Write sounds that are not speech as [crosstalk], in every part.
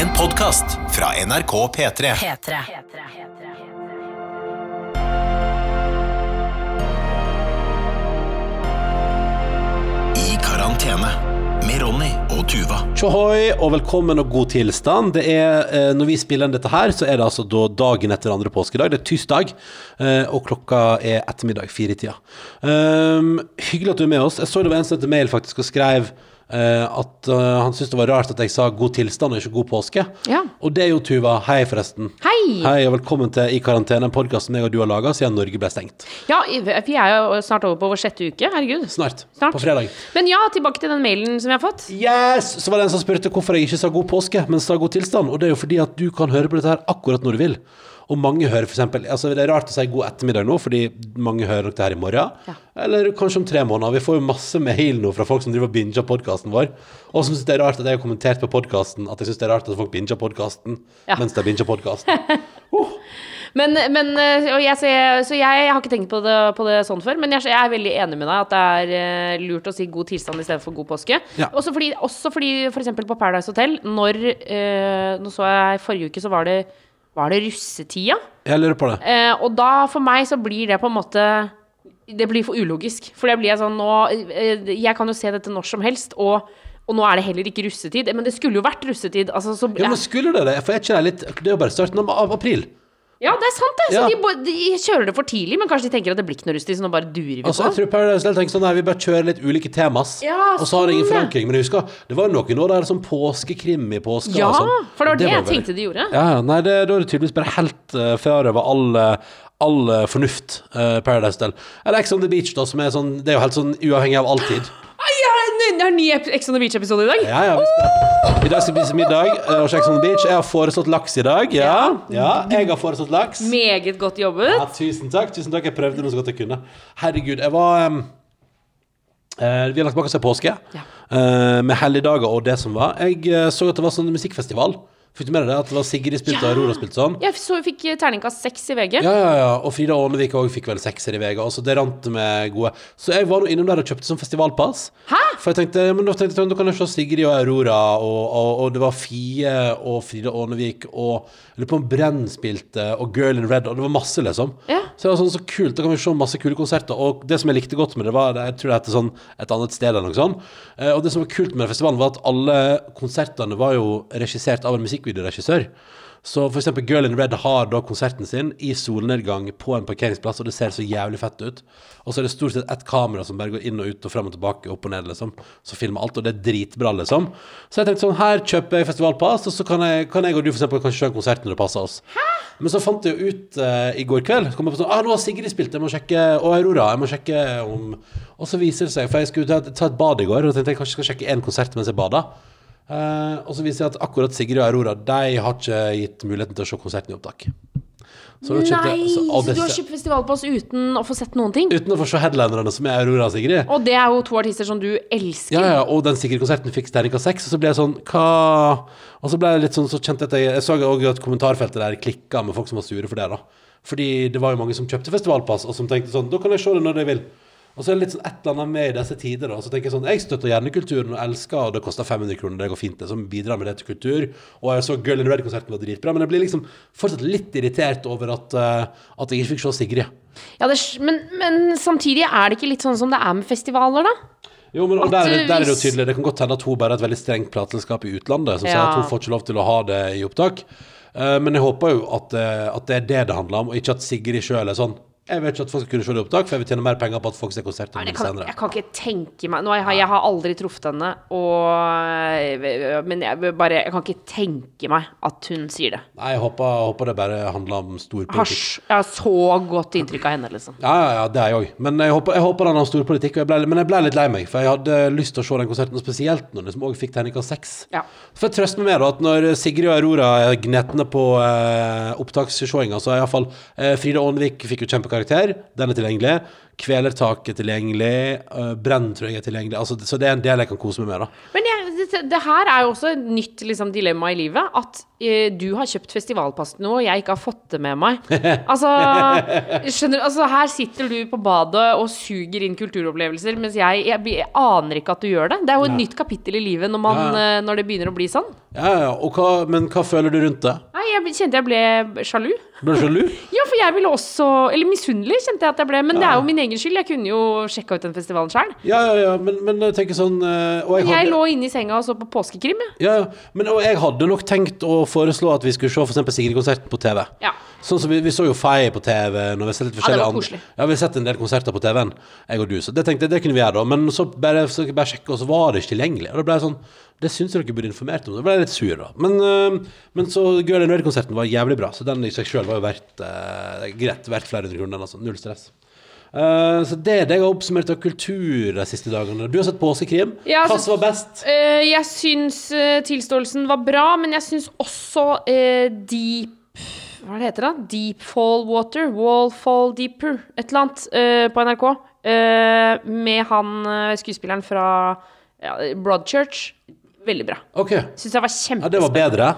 En podkast fra NRK P3. P3. I karantene med Ronny og Tuva. Tjohoi og velkommen og god tilstand. Det er, eh, når vi spiller inn dette her, så er det altså da dagen etter andre påskedag. Det er tirsdag, eh, og klokka er ettermiddag, fire i tida. Um, hyggelig at du er med oss. Jeg så det var en som sendte mail faktisk og skrev at eh, han syntes det var rart at jeg sa god tilstand og ikke god påske. Ja. Og det er jo Tuva. Hei, forresten. Hei! Hei og velkommen til I karantene, en podkast jeg og du har laga siden Norge ble stengt. Ja, vi er jo snart over på vår sjette uke. Herregud. Snart. Snart. På fredag. Men ja, tilbake til den mailen som jeg har fått. Yes! Så var det en som spurte hvorfor jeg ikke sa god påske, men sa god tilstand. Og det er jo fordi at du kan høre på dette her akkurat når du vil. Og mange hører for eksempel, altså Det er rart å si god ettermiddag nå, fordi mange hører nok det her i morgen. Ja. Eller kanskje om tre måneder. Vi får jo masse mail nå fra folk som driver og binger podkasten vår. Og som syns det er rart at jeg har kommentert på podkasten at jeg syns det er rart at folk binger podkasten Ja. mens de binger podkasten. [laughs] Men, men og jeg, så jeg, så jeg, har ikke tenkt på det, på det sånn før, men jeg, jeg er veldig enig med deg at det er eh, lurt å si god tilstand istedenfor god påske. Ja. Også fordi, f.eks. på Paradise Hotel, når eh, Nå så jeg forrige uke, så var det, var det russetida. Jeg lurer på det. Eh, og da, for meg, så blir det på en måte Det blir for ulogisk. For det blir jeg sånn nå eh, Jeg kan jo se dette når som helst, og, og nå er det heller ikke russetid. Men det skulle jo vært russetid. Altså, så, Ja, men skulle det det? For er ikke det litt Det er jo bare starten av april. Ja, det er sant, det. Så Ja. de, de kjører det for tidlig, men kanskje de tenker at det blir ikke noe rustig, så nå bare durer vi Altså, jeg på. tror Paradise Hotel tenker sånn Nei, vi bare kjører litt ulike temas. Ja, og så har det ingen sånn, ja. forankring. Men jeg husker det var jo noen år der sånn påskekrim i påska. Ja, og sånn. for det var det, jeg bare- tenkte de gjorde. Ja, ja, nei, det, da er det tydeligvis bare helt uh, over all, eh, all eh, fornuft, uh, Paradise Hotel. Eller Ex on the Beach, da, som er sånn Det er jo helt sånn uavhengig av all tid. Det er en ny Ex on the Beach-episode i dag. Ja, ja, vi skal. I dag skal vi spise middag uh, hos Ex on the Beach. Jeg har foreslått laks i dag. Ja, ja jeg har foreslått laks. Meget godt jobbet. Ja, tusen takk. tusen takk Jeg prøvde noe så godt jeg kunne. Herregud, jeg var um, eh, Vi har lagt bak oss en påske Ja. eh, med helligdager og det som var. Jeg eh, så at det var sånn musikkfestival. Fikk du med deg det? At det var Sigrid spilte og Aurora spilte sånn? Jeg så, fikk terningkast seks i VG. Ja, ja, ja. Og Frida Ånevik òg fikk vel sekser i VG. Altså, det rant med gode. Så jeg var nå innom der og kjøpte sånn festivalpass. Hæ? For jeg tenkte, men da tenkte jeg, da kan jeg se Sigrid og Aurora, og, og, og det var Fie og Frida Ånevik, og jeg lurer på om Brenn spilte, og Girl in Red, og det var masse, liksom. Ja. Så det var sånn så kult. Da kan vi se masse kule konserter. Og det som jeg likte godt med det, var Jeg tror det heter sånn et annet sted eller noe sånt. Eh, og det som var kult med festivalen, var at alle konsertene var jo regissert av en musikkvideoregissør. Så for eksempel Girl in Red har da konserten sin i solnedgang på en parkeringsplass, og det ser så jævlig fett ut. Og så er det stort sett ett kamera som bare går inn og ut og frem og tilbake, opp og ned, liksom. Så filmer alt, og det er dritbra, liksom. Så jeg tenkte sånn, her kjøper jeg festivalpass, og så kan jeg, kan jeg og du for eksempel kanskje kjøre konsert når det passer oss. Men så fant jeg jo ut uh, i går kveld kom jeg på sånn, ah, nå har Sigrid spilt, jeg må sjekke, og Aurora, jeg må sjekke om Og så viser det seg, for jeg skulle ta, ta et bad i går, og tenkte jeg kanskje skal sjekke én konsert mens jeg bada. Eh, og så viser det at akkurat Sigrid og Aurora De har ikke gitt muligheten til å se konserten i opptak. Så Nei, kjøpte så, så du har kjøpt festivalpass uten å få sett noen ting? Uten å få se headlinerne, som er Aurora og Sigrid. Og det er jo to artister som du elsker. Ja, ja, og den Sigrid-konserten fikk terningkast seks, og så ble jeg sånn Hva Og så ble jeg litt sånn, så kjente jeg at jeg Jeg så òg at kommentarfeltet der klikka med folk som var sure for det, da. Fordi det var jo mange som kjøpte festivalpass, og som tenkte sånn Da kan jeg se det når jeg vil. Og så er det litt sånn et eller annet med i disse tider, da. Så tenker jeg sånn Jeg støtter gjerne kulturen og elsker, og det koster 500 kroner, det går fint, det, som bidrar med det til kultur. Og jeg så Girl in Red-konserten var dritbra, men jeg blir liksom fortsatt litt irritert over at, uh, at jeg ikke fikk se Sigrid. Ja, det, er- men, men samtidig er det ikke litt sånn som det er med festivaler, da? Jo, men der, er det- der er det jo tydelig. Det kan godt hende at hun bare har et veldig strengt plateselskap i utlandet, som sier at hun får ikke lov til å ha det i opptak. Uh, men jeg håper jo at, uh, at det er det det handler om, og ikke at Sigrid sjøl er sånn Jeg vil ikke at folk skal kunne se det i opptak, for jeg vil tjene mer penger på at folk ser konserten Nei, Jeg kan, senere. jeg kan ikke tenke meg Nå, jeg, har, jeg har aldri truffet henne, og, men jeg, bare, jeg kan ikke tenke meg at hun sier det. Nei, jeg håper, håper det bare handler om storpolitikk. Hasj. Jeg har så godt inntrykk av henne, liksom. Ja, ja, ja, det er jeg òg. Men jeg håper, jeg håper den har storpolitikk. og jeg ble- Men jeg ble litt lei meg, for jeg hadde lyst til å se den konserten, spesielt når den som òg fikk terningkast seks. Ja. For jeg trøster meg med da, at når Sigrid og Aurora er gnetne på eh, opptakssjåinga, så er iallfall eh, Frida Aanvik fikk jo kjempekarakter. Den er tilgjengelig. Kvelertak er tilgjengelig. Eh, Brenn tror jeg er tilgjengelig. Altså, så det er en del jeg kan kose meg med, da. Men jeg, det her er jo også et nytt liksom, dilemma i livet. At eh, du har kjøpt festivalpass til noe, og jeg ikke har fått det med meg. [laughs] Altså, skjønner? Altså, her sitter du på badet og suger inn kulturopplevelser, mens jeg, jeg, jeg aner ikke at du gjør det. Det er jo et ja. nytt kapittel i livet når, man, Ja. eh, når det begynner å bli sånn. Ja, hva, men hva føler du rundt det? Nei, jeg kjente jeg ble sjalu. Ble sjalu? [laughs] Ja, for jeg ville også Eller misunnelig kjente jeg at jeg ble. Men det er jo min egen skyld. Jeg kunne jo sjekka ut den festivalen sjøl. Ja, ja, ja, men, men jeg tenker sånn og jeg Jeg hadde- lå inne i senga og så på påskekrim, jeg. Ja, ja. Men og jeg hadde nok tenkt å foreslå at vi skulle se eksempel Sigrid-konserten på TV. Ja. Sånn som vi, vi så jo Fay på TV. Når vi har sett litt Ja, det var koselig. Ja, vi har sett en del konserter på TV-en, jeg og du. Så det tenkte jeg, det kunne vi gjøre da. Men så bare, så bare sjekke, og så var det ikke tilgjengelig. Og da ble jeg sånn Det syns jeg dere burde informert om. Da ble jeg litt sur, da. Men, øh, men så Girl in Red-konserten var jævlig bra, så den i seg sjøl var jo verdt øh, greit verdt flere hundre kroner. Altså. Null stress. Eh, så det er det jeg har oppsummert av kultur de siste dagene. Du har sett påskekrim. Ja, Hva som var best? Uh, jeg syns uh, tilståelsen var bra, men jeg syns også Deep Hva er det heter da? Deep Fall Water? Wall Fall Deeper? Et eller annet på NRK. med han skuespilleren fra ja, Broadchurch. Veldig bra. OK. Syns jeg var Ja, det var bedre.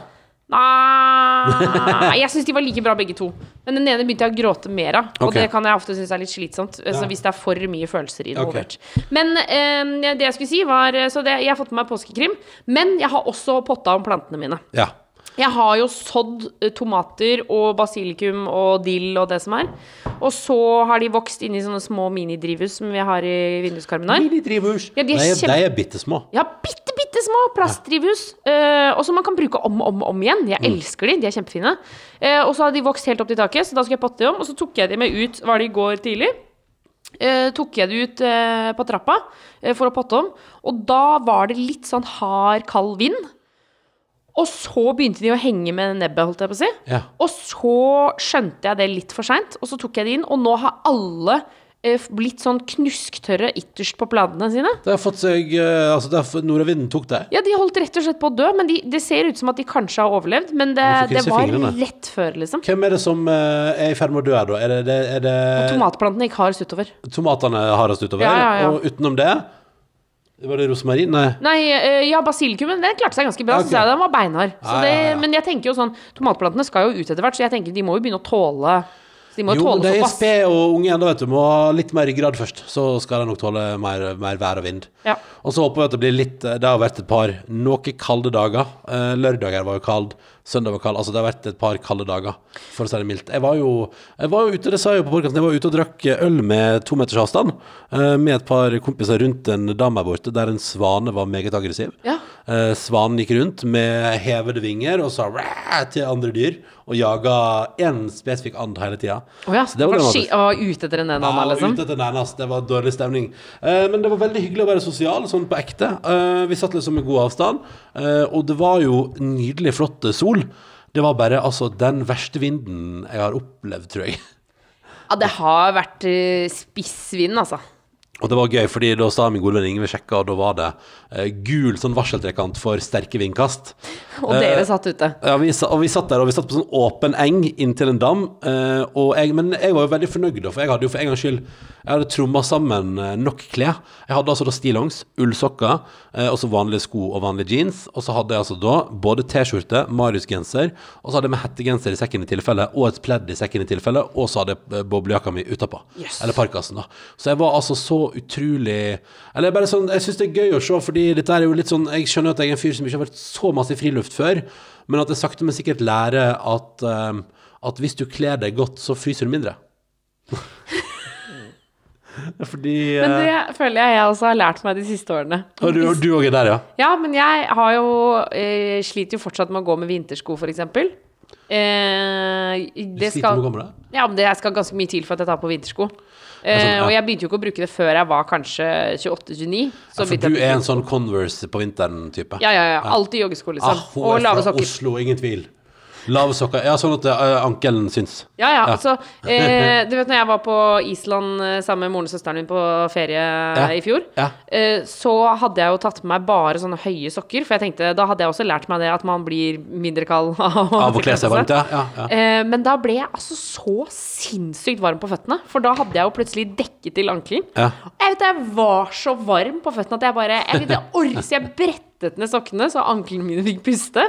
Nei, [laughs] jeg syns de var like bra begge to. Men den ene begynte jeg å gråte mer av. Og okay. det kan jeg ofte synes er litt slitsomt. Altså, Ja. Hvis det er for mye følelser involvert. Men eh, det jeg skulle si, var Så det, jeg har fått med meg påskekrim. Men jeg har også potta om plantene mine. Ja. Jeg har jo sådd eh, tomater og basilikum og dill og det som er. Og så har de vokst inn i sånne små minidrivhus som vi har i vinduskarmen der. Minidrivhus. Ja, de er de, er, kjempe- de er bitte små. Ja, bitte, bitte små plastdrivhus. Uh, og som man kan bruke om og om, om igjen. Jeg elsker de, de er kjempefine. Uh, og så har de vokst helt opp til taket, så da skal jeg potte de om. Og så tok jeg de med ut, var det i går tidlig. Uh, tok jeg det ut uh, på trappa uh, for å potte om. Og da var det litt sånn hard, kald vind. Og så begynte de å henge med nebbet, holdt jeg på å si. Ja. Og så skjønte jeg det litt for seint, og så tok jeg det inn. Og nå har alle eh, blitt sånn knusktørre ytterst på planene sine. Det har fått seg eh, Altså, det har nordavinden tok det. Ja, de holdt rett og slett på å dø, men de, det ser ut som at de kanskje har overlevd. Men det, det var fingrene. lett før, liksom. Hvem er det som eh, er i ferd med å dø her, da? Er det, det, er det Tomatplantene gikk hardest utover. tomatene hardest utover? Ja, ja, ja. Og utenom det Var det rosmarin? Nei. Nei, eh, ja, basilikumen den klarte seg ganske bra. Okay. Jeg Den var beinhard. Så Ja, det, ja, ja. Men jeg tenker jo sånn Tomatplantene skal jo ut etter hvert, så jeg tenker de må jo begynne å tåle de må jo, tåle det er sped og unge ennå, vet du. Må ha litt mer ryggrad først. Så skal de nok tåle mer, mer vær og vind. Ja. Og så håper vi at det blir litt Det har vært et par noe kalde dager. Eh, lørdager var jo kald, søndag var kald. Altså det har vært et par kalde dager, for å si det mildt. Jeg var jo, jeg var jo ute, det sa jeg jo på podkasten, jeg var ute og drakk øl med to meters avstand. eh, med et par kompiser rundt en dam her borte, der en svane var meget aggressiv. Ja. Eh, svanen gikk rundt med hevede vinger og sa «Ræ» til andre dyr, og jaga én spesifikk and hele tida. Å ja. Så det var var ski- og ute etter en ene and, liksom. ute etter den, ene, Det var dårlig stemning. Eh, men det var veldig hyggelig å være sosial, sånn på ekte. Vi satt liksom med god avstand, og det var jo nydelig flott sol. Det var bare altså den verste vinden jeg har opplevd, tror jeg. Ja, det har vært uh, spissvind, altså. Og det var gøy, fordi da sa min gode venn Ingve sjekka, og da var det eh, gul sånn varseltrekant for sterke vindkast. [laughs] Og dere satt ute. Ja, vi, og vi satt der, og vi satt på sånn åpen eng inntil en dam. eh, og jeg, men jeg var jo veldig fornøyd, for jeg hadde jo for en gangs skyld Jeg hadde tromma sammen eh, nok klær. Jeg hadde altså da stillongs, ullsokker, eh, og så vanlige sko og vanlige jeans. Og så hadde jeg altså da både T-skjorte, Marius-genser, og så hadde jeg med hettegenser i sekken i tilfelle, og et pledd i sekken i tilfelle, og så hadde jeg eh, boblejakka mi utapå. Yes. Eller parkasen, da. Så jeg var altså så utrolig Eller bare sånn Jeg syns det er gøy å se, fordi dette er jo litt sånn Jeg skjønner at jeg er en fyr som ikke har vært så masse i friluft før, men at jeg sakte, men sikkert lærer at, eh, at hvis du kler deg godt, så fryser du mindre. [laughs] Fordi Men eh, det føler jeg jeg også har lært meg de siste årene. Og du og du òg er der, ja? Ja, men jeg har jo eh, sliter jo fortsatt med å gå med vintersko, eksempel. Eh, Du det sliter skal, med å gå med det? ja, men det skal ganske mye til for at jeg tar på vintersko. Eh, sånn, ja. Og jeg begynte jo ikke å bruke det før jeg var kanskje 28-29. Ja, for du er en sånn Converse på vinteren-type? Ja, ja, ja. Alltid joggesko, liksom. Ah, hun er fra. Oslo, ingen tvil. Lave sokker. Ja, sånn at eh, ankelen syns. Ja, ja. Ja. Altså, eh, du vet når jeg var på Island eh, sammen med moren og søsteren min på ferie i fjor, Ja. eh, så hadde jeg jo tatt med meg bare sånne høye sokker. For jeg tenkte, da hadde jeg også lært meg det at man blir mindre kald [laughs] av å kle seg varmt, ja. ja, ja. Eh, men da ble jeg altså så sinnssykt varm på føttene. For da hadde jeg jo plutselig dekket til ankelen. Ja. Jeg vet jeg var så varm på føttene at jeg bare Jeg vet jeg orker, så jeg brettet ned sokkene så anklene mine fikk puste.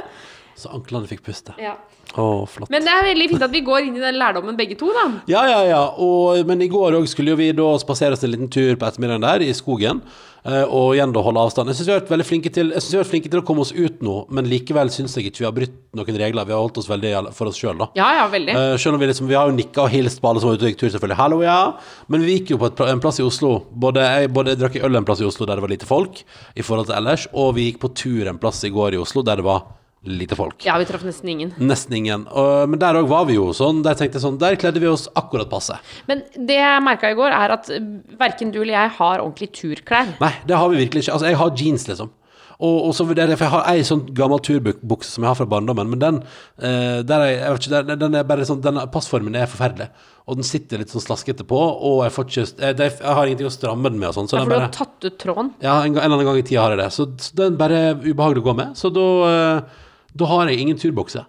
Så anklene fikk puste. Ja. Å, flott. Men det er veldig fint at vi går inn i den lærdommen begge to, da. Ja, ja, ja. Og, men i går òg skulle jo vi da spasere oss en liten tur på ettermiddagen der i skogen. eh, Og igjen da holde avstand. Jeg syns vi har vært veldig flinke til Jeg synes vi har vært flinke til å komme oss ut nå, men likevel syns jeg ikke vi har brutt noen regler. Vi har holdt oss veldig for oss sjøl, da. Ja, ja, veldig. Eh, selv om vi liksom Vi har jo nikka og hilst på alle som var ute og gikk tur, selvfølgelig. Hallo, ja. Men vi gikk jo på et, en plass i Oslo. Både jeg, både jeg drakk øl en plass i Oslo der det var lite folk, i forhold til ellers, og vi gikk på tur en plass i går i Oslo der det var lite folk. Ja, vi traff nesten ingen. Nesten ingen. Og, men der òg var vi jo sånn. Der tenkte jeg sånn Der kledde vi oss akkurat passe. Men det jeg merka i går, er at verken du eller jeg har ordentlig turklær. Nei, det har vi virkelig ikke. Altså, jeg har jeans, liksom. Og, og så vurderer jeg, for jeg har ei sånn gammel turbukse som jeg har fra barndommen, men den, eh, der er, jeg vet ikke, den, den er bare sånn, den passformen er forferdelig. Og den sitter litt sånn slaskete på, og jeg får ikke jeg, det, Jeg har ingenting å stramme den med og sånn, så Ja, for du har tatt ut tråden. Ja, en, en annen gang i tida har jeg det. Så, så den bare er ubehagelig å gå med. Så da, eh, da har jeg ingen turbokse.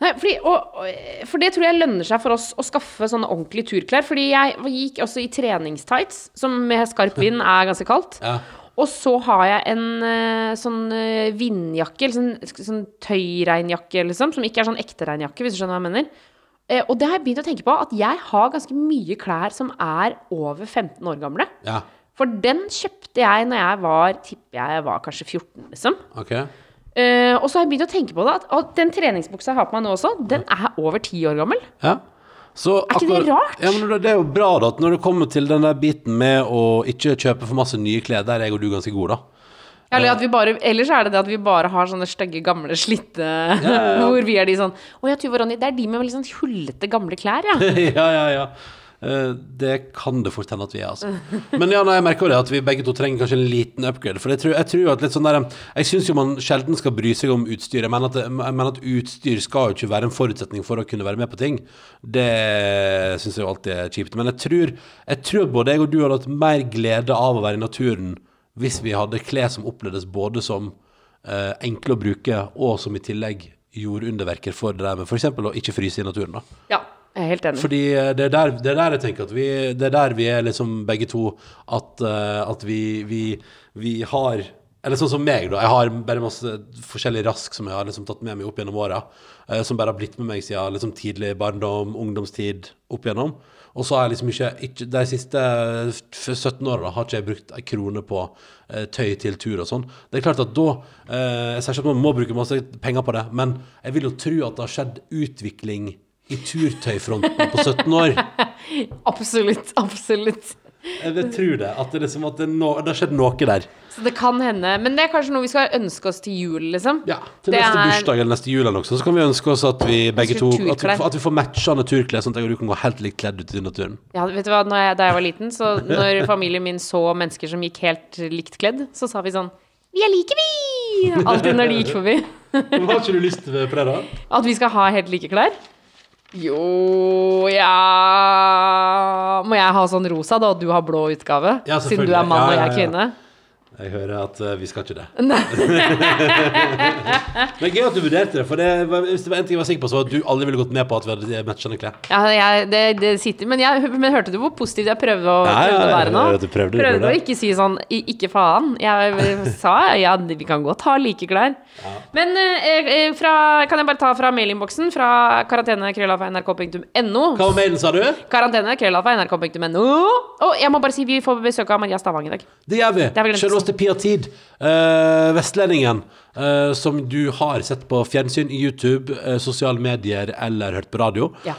Nei, fordi, og, og, for det tror jeg lønner seg for oss å skaffe sånne ordentlige turklær. Fordi jeg gikk også i treningstights, som med skarp vind [laughs] er ganske kaldt. Ja. Og så har jeg en eh, sånn eh, vindjakke, sånn, sånn tøyregnjakke, liksom, som ikke er sånn ekte regnjakke, hvis du skjønner hva jeg mener. Eh, og det har jeg begynt å tenke på, at jeg har ganske mye klær som er over 15 år gamle. Ja, For den kjøpte jeg når jeg var tipper jeg var kanskje 14, liksom. ok. Eh, og så har jeg begynt å tenke på det, at, den treningsbuksa jeg har på meg nå også, den er over ti år gammel. Ja. Så Er ikke det rart? Ja, men det- er jo bra da, at når det kommer til den der biten med å ikke kjøpe for masse nye klær, der er jeg og du ganske gode, da. Eller at vi bare, ellers er det det at vi bare har sånne stygge, gamle, slitte [laughs] Hvor vi er de sånn Å ja, Tuva Ronny, det er de med litt sånn hullete, gamle klær, ja. [laughs] ja, ja, ja. Eh, det kan det fort hende at vi er, altså. Men ja, nei, jeg merker jo det at vi begge to trenger kanskje en liten upgrade. For jeg tror, jeg tror at litt sånn der Jeg syns jo man sjelden skal bry seg om utstyr. Jeg mener, at jeg mener at utstyr skal jo ikke være en forutsetning for å kunne være med på ting. Det syns jeg jo alltid er kjipt. Men jeg tror, jeg tror både jeg og du hadde hatt mer glede av å være i naturen hvis vi hadde klær som opplevdes både som eh, enkle å bruke, og som i tillegg gjorde underverker for det der med f.eks. å ikke fryse i naturen. da Ja, jeg er helt enig. fordi eh, det er der, det er der jeg tenker at vi Det er der vi er liksom begge to At, eh, at vi, vi, vi har Eller sånn som meg da Jeg har bare masse forskjellig rask Som jeg har liksom tatt med meg opp gjennom åra. eh, Som bare har blitt med meg siden liksom tidlig barndom Ungdomstid opp gjennom Og så har jeg liksom ikke, ikke De siste 17 årene har ikke jeg brukt en krone på eh, tøy til tur og sånn Det er klart at da eh, Jeg sier ikke at man må bruke masse penger på det Men jeg vil jo tro at det har skjedd utvikling i turtøyfronten på 17 år. [laughs] Absolutt. Absolutt. Jeg tror det. At det, liksom, at det, no, det har skjedd noe der. Så det kan hende. Men det er kanskje noe vi skal ønske oss til jul, liksom. Ja, Til Det neste er- bursdag eller neste jul eller noe, så kan vi ønske oss at vi begge to At vi, at vi får matchende turklær, sånn at jeg og du kan gå helt likt kledd ut i naturen. Ja, vet du hva, jeg, Da jeg var liten, så når familien min så mennesker som gikk helt likt kledd, så sa vi sånn Vi er like, vi! Alltid når de gikk forbi. [laughs] Har ikke du lyst på det, da? At vi skal ha helt like klær? Jo ja Må jeg ha sånn rosa, da, og du har blå utgave? Ja, siden du er mann og jeg er kvinne? Jeg hører at eh, vi skal ikke det. [laughs] Men gøy at du vurderte det, for det, var- hvis det var en ting jeg var sikker på, så var at du aldri ville gått med på at vi hadde matchende klær. Ja, jeg, det, det sitter Men, jeg, men hørte du hvor positiv jeg prøvde å, Ja, ja, prøvde å være nå? prøvde, prøvde prøvde. å ikke si sånn Ikke faen. Jeg sa ja, vi kan godt ha like klær. Men eh, eh, fra, kan jeg bare ta fra mailinnboksen? Fra karantenekrøllalfa.nrk.no. Hva var mailen, sa du? Karantene, krøllalfa, Og jeg må bare si vi får besøk av Maria Stavang i dag. Det gjør vi. har Selveste Pia Tid, uh, vestlendingen, uh, som du har sett på fjernsyn, YouTube, uh, sosiale medier eller hørt på radio. Ja.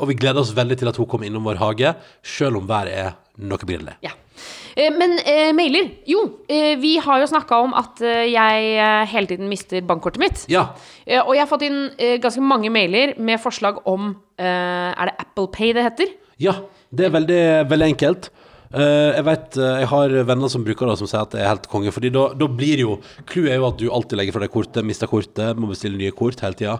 Og vi gleder oss veldig til at hun kommer innom vår hage, selv om været er noe brillende. Ja. Men eh, mailer Jo, eh, vi har jo snakka om at eh, jeg hele tiden mister bankkortet mitt. Ja. Eh, og jeg har fått inn ganske mange mailer med forslag om eh, Er det Apple Pay det heter? ja, det er veldig, veldig enkelt. Eh, jeg vet, uh, jeg har venner som bruker det, som sier at det er helt konge. Fordi da, da blir det jo Clouet er jo at du alltid legger fra deg kortet, mister kortet, må bestille nye kort hele tida.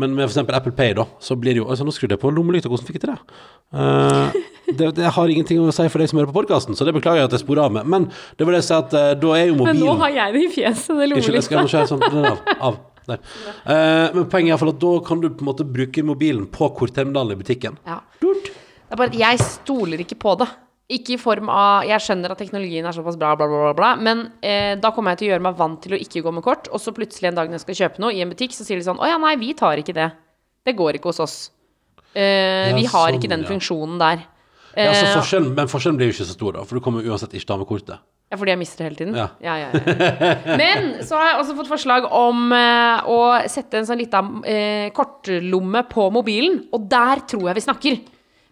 Men med f.eks. Apple Pay, da, så blir det jo altså, Nå skrudde jeg på lommelykta, hvordan fikk jeg til det? Uh, det? Det har ingenting å si for deg som hører på podkasten, så det beklager jeg at jeg sporer av med. Men det var det jeg sa at da er jo mobilen Men nå har jeg det i fjeset, det lommelykta. sånn den av. av. Der. Eh, men poenget er at da kan du på en måte bruke mobilen på kortterminalen i butikken. Ja. Det er bare at jeg stoler ikke på det. Ikke i form av Jeg skjønner at teknologien er såpass bra, bla, bla, bla, men eh, da kommer jeg til å gjøre meg vant til å ikke gå med kort, og så plutselig en dag når jeg skal kjøpe noe i en butikk, så sier de sånn Å ja, nei, vi tar ikke det. Det går ikke hos oss. Eh, Ja, vi har sånn, ikke den ja. funksjonen der. Ja, så Eh, forskjellen, men forskjellen blir jo ikke så stor, da, for du kommer uansett ikke til å ha med kortet. Ja, fordi jeg mister det hele tiden? Ja. Ja, ja, ja. Men så har jeg også fått forslag om eh, å sette en sånn lita eh, kortlomme på mobilen, og der tror jeg vi snakker.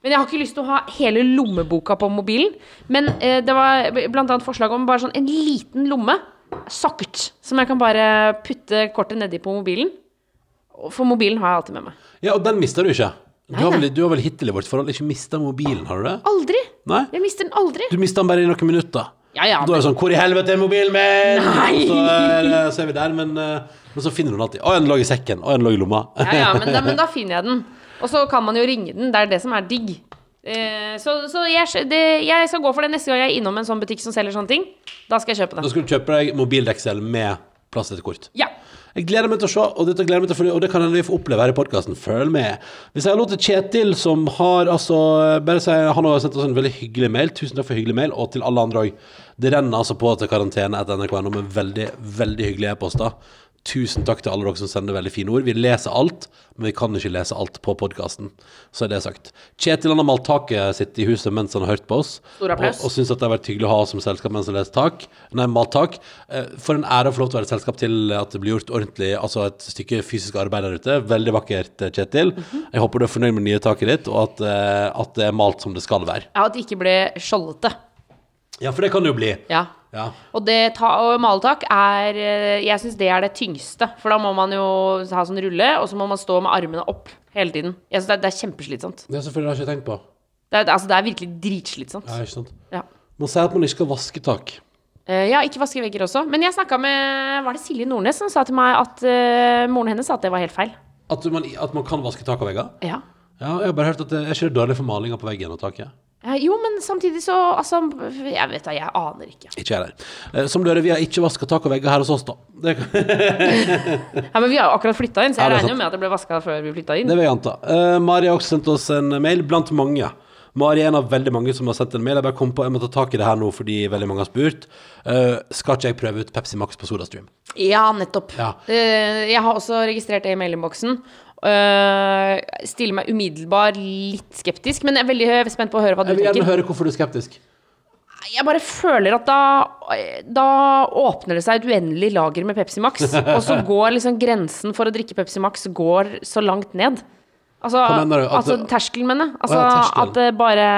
Men jeg har ikke lyst til å ha hele lommeboka på mobilen. Men eh, det var annet forslag om bare sånn en liten lomme, Sakkert som jeg kan bare putte kortet nedi på mobilen. For mobilen har jeg alltid med meg. Ja, og den mister du ikke. Du har, vel, du har vel hittil i vårt forhold ikke mista mobilen, har du det? Aldri! Nei? Jeg mister den aldri. Du mister den bare i noen minutter. Ja, ja, Da er det sånn Hvor i helvete er mobilen min? Nei! Så, så er vi der, men, eh, men så finner du den alltid. Å, den lå i sekken. Å, den lå i lomma. Ja, ja, men da, [laughs] men da finner jeg den. Og så kan man jo ringe den. Det er det som er digg. Eh, så så jeg, det, jeg skal gå for det neste gang jeg er innom en sånn butikk som selger sånne ting. Da skal jeg kjøpe det. Da skal du kjøpe deg mobildeksel med plass til kort. Ja. Jeg gleder meg til å se, og dette gleder meg til å følge, og det kan hende vi får oppleve her i podkasten. Følg med. Vi sier hallo til Kjetil, som har altså bare si, Han har sendt oss en veldig hyggelig mail. Tusen takk for hyggelig mail, og til alle andre òg. Det renner altså på til karantene etter NRK med veldig, veldig hyggelige e-poster. Tusen takk til alle dere som sender veldig fine ord. Vi leser alt, men vi kan ikke lese alt på podkasten. Så er det sagt. Kjetil han har malt taket sitt i huset mens han har hørt på oss. Stor. Og, og syns at det har vært hyggelig å ha oss som selskap mens han leser tak. Nei, malt tak. Eh, For en ære å få lov til å være et selskap til at det blir gjort ordentlig, altså et stykke fysisk arbeid der ute. Veldig vakkert, Kjetil. Kjetil. -hmm. Jeg håper du er fornøyd med det nye taket ditt, og at, eh, at det er malt som det skal være. ja, At det ikke ble skjoldete. Ja, for det kan det jo bli. Ja. Ja. Og det ta, og maletak er eh, Jeg syns det er det tyngste. For da må man jo ha sånn rulle, og så må man stå med armene opp hele tiden. Jeg synes det, er, det er kjempeslitsomt. Det er selvfølgelig har jeg ikke tenkt på. Det er, altså, det er virkelig dritslitsomt. Ja, ikke sant. Ja. Man sier at man ikke skal vaske tak. Uh, ja, ikke vaske vegger også. Men jeg snakka med Var det Silje Nordnes som sa til meg at uh, moren hennes sa at det var helt feil? At man, at man kan vaske tak og vegger. Ja. Ja, jeg har bare hørt at det er ikke dårlig for malinga på veggen og taket. Eh, jo, men samtidig så Altså, jeg vet da, jeg aner ikke. Ikke jeg heller. Eh, Som du hører, vi har ikke vaska tak og vegger her hos oss, da. Det, [laughs] Ja, Men vi har jo akkurat flytta inn, så jeg det er regner jo med at det ble vaska før vi flytta inn. Det vil jeg anta. Uh, Mari har også sendt oss en mail, blant mange. Mari er en av veldig mange som har sendt en mail. Jeg bare kom på, jeg må ta tak i det her nå fordi veldig mange har spurt. Uh, skal ikke jeg prøve ut Pepsi Max på SodaStream? Ja, nettopp. Ja. Uh, jeg har også registrert det i mailinnboksen. Uh, stiller meg umiddelbart litt skeptisk, men jeg er veldig spent på å høre hva du Jeg vil gjerne tenker. høre hvorfor du er skeptisk. Jeg bare føler at da, da åpner det seg et uendelig lager med Pepsi Max, [laughs] og så går liksom grensen for å drikke Pepsi Max går så langt ned. Altså, mener altså terskelen, mener jeg. Altså, Å ja, terskelen. at det bare